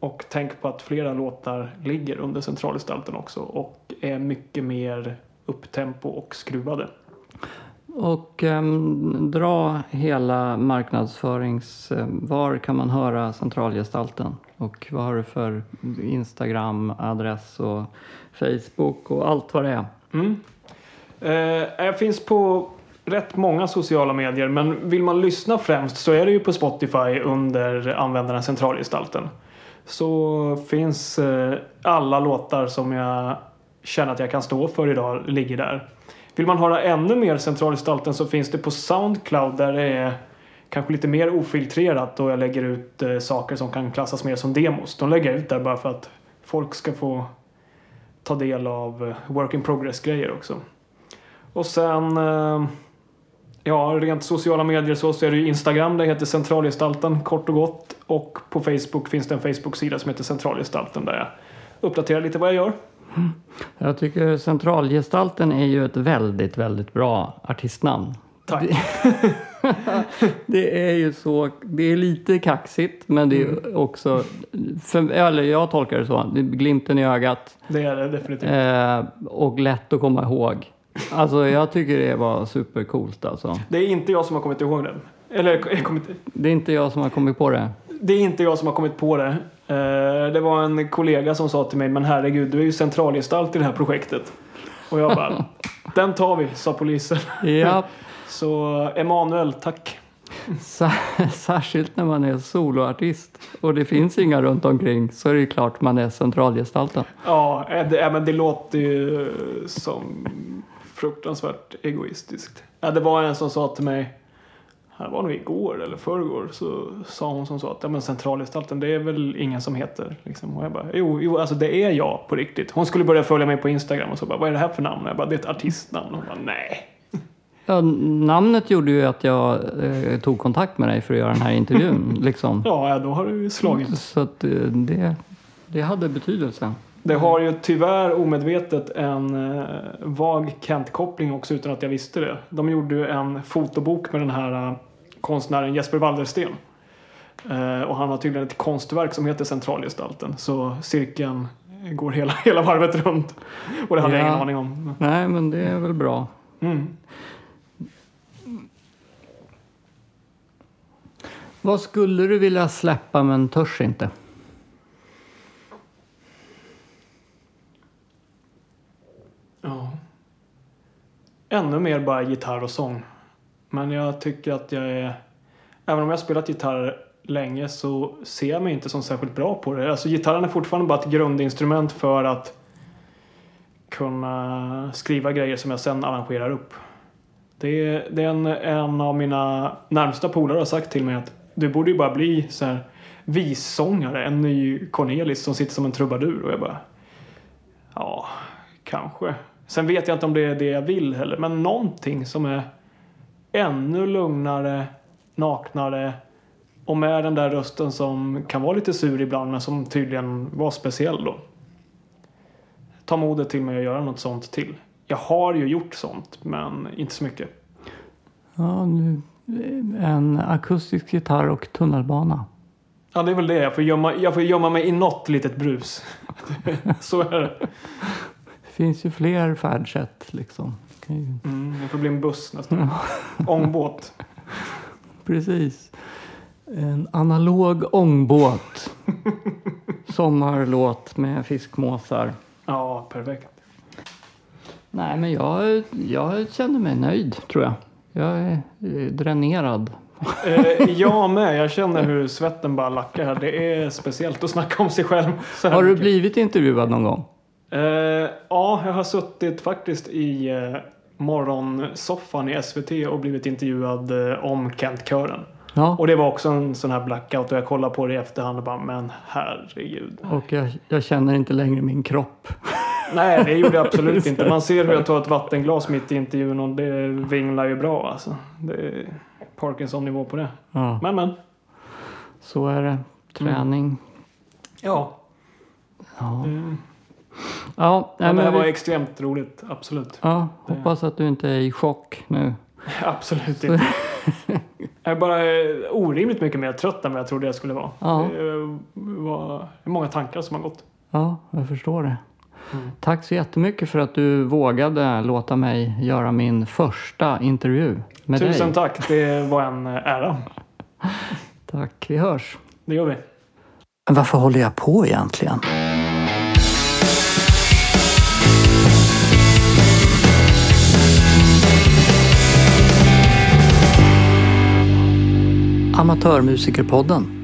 och tänk på att flera låtar ligger under centralgestalten också och är mycket mer upptempo och skruvade. Och ehm, dra hela marknadsförings... eh, var kan man höra centralgestalten? Och vad har du för Instagram-adress och Facebook och allt vad det är? Mm. Eh, jag finns på rätt många sociala medier men vill man lyssna främst så är det ju på Spotify under användaren centralgestalten. Så finns eh, alla låtar som jag känner att jag kan stå för idag ligger där. Vill man höra ännu mer centralgestalten så finns det på Soundcloud där det är kanske lite mer ofiltrerat och jag lägger ut eh, saker som kan klassas mer som demos. De lägger jag ut där bara för att folk ska få ta del av eh, work in progress-grejer också. Och sen, eh, ja, rent sociala medier så, så är det ju Instagram, det heter Centralgestalten kort och gott. Och på Facebook finns det en Facebook-sida som heter Centralgestalten där jag uppdaterar lite vad jag gör. Jag tycker centralgestalten är ju ett väldigt, väldigt bra artistnamn. Tack. Det är ju så, det är lite kaxigt men det är också, för, eller jag tolkar det så, det är glimten i ögat Det är det definitivt. eh, och lätt att komma ihåg. Alltså jag tycker det var supercoolt alltså. Det är inte jag som har kommit ihåg den. Eller kommit, Det är inte jag som har kommit på det. det är inte jag som har kommit på det. Eh, det var en kollega som sa till mig, men herregud, du är ju centralgestalt i det här projektet. Och jag bara, den tar vi, sa polisen. Ja, Så Emanuel, tack. Sär- Särskilt när man är soloartist och det finns inga runt omkring så är det ju klart man är centralgestalten. Ja, eh, det, ja, men det låter ju eh, som fruktansvärt egoistiskt. Ja, det var en som sa till mig, det var nog igår eller förrgår, så sa hon som sa att ja, men centralgestalten, det är väl ingen som heter. Liksom. Och jag bara, jo, jo, alltså det är jag på riktigt. Hon skulle börja följa mig på Instagram och så bara, vad är det här för namn? Och jag bara, det är ett artistnamn. Hon bara, nej. Ja, namnet gjorde ju att jag eh, tog kontakt med dig för att göra den här intervjun. liksom. Ja, då har du slagit. Så att, eh, det, det hade betydelse. Det har ju tyvärr omedvetet en eh, vag Kent-koppling också utan att jag visste det. De gjorde ju en fotobok med den här eh, konstnären Jesper Waldersten. Eh, och han har tydligen ett konstverk som heter Centralgestalten. Så cirkeln går hela, hela varvet runt. Och det hade jag Ja. ingen aning om. Nej, men det är väl bra. Mm. Vad skulle du vilja släppa men törs inte? Ja. Ännu mer bara gitarr och sång. Men jag tycker att jag är... Även om jag har spelat gitarr länge så ser jag mig inte som särskilt bra på det. Alltså gitarren är fortfarande bara ett grundinstrument för att kunna skriva grejer som jag sen arrangerar upp. Det är, det är en, en av mina närmsta polare har sagt till mig att du borde ju bara bli så här vissångare, en ny Cornelis som sitter som en trubadur. Och jag bara, ja, kanske. Sen vet jag inte om det är det jag vill heller, men någonting som är ännu lugnare, naknare och med den där rösten som kan vara lite sur ibland men som tydligen var speciell då. Ta modet till mig att göra något sånt till. Jag har ju gjort sånt, men inte så mycket. Ja, nu, en akustisk gitarr och tunnelbana. Ja, det är väl det. Jag får gömma, jag får gömma mig i något litet brus. så är det. Det finns ju fler färdsätt liksom. Kan ju- Mm, jag får bli en buss nästan. Ångbåt. Precis. En analog ångbåt. Sommarlåt med fiskmåsar. Ja, perfekt. Nej, men jag, jag känner mig nöjd tror jag. Jag är eh, dränerad. Eh, jag med. Jag känner hur svetten bara lackar här. Det är speciellt att snacka om sig själv. Har du blivit intervjuad någon gång? Eh, ja, jag har suttit faktiskt i morgonsoffan i SVT och blivit intervjuad om Kent-kören. Ja. Och det var också en sån här blackout och jag kollade på det i efterhand och bara, men herregud. Och jag, jag känner inte längre min kropp. Nej, det gjorde jag absolut inte. Man ser hur jag tar ett vattenglas mitt i intervjun och det vinglar ju bra alltså. Det är Parkinson-nivå på det. Ja, Men, men. så är det. Träning. Ja. Ja, Mm. ja, nej, Men det här men var vi, extremt roligt. Absolut. ja hoppas att du inte är i chock nu. Absolut inte. Jag är bara eh, orimligt mycket mer trött än vad jag trodde jag skulle vara. Ja. Det eh, var är många tankar som har gått. Ja, jag förstår det. Mm. Tack så jättemycket för att du vågade låta mig göra min första intervju med Tusen dig. tack, det var en ära. Tack, vi hörs. Det gör vi. Men varför håller jag på egentligen? Amatörmusikerpodden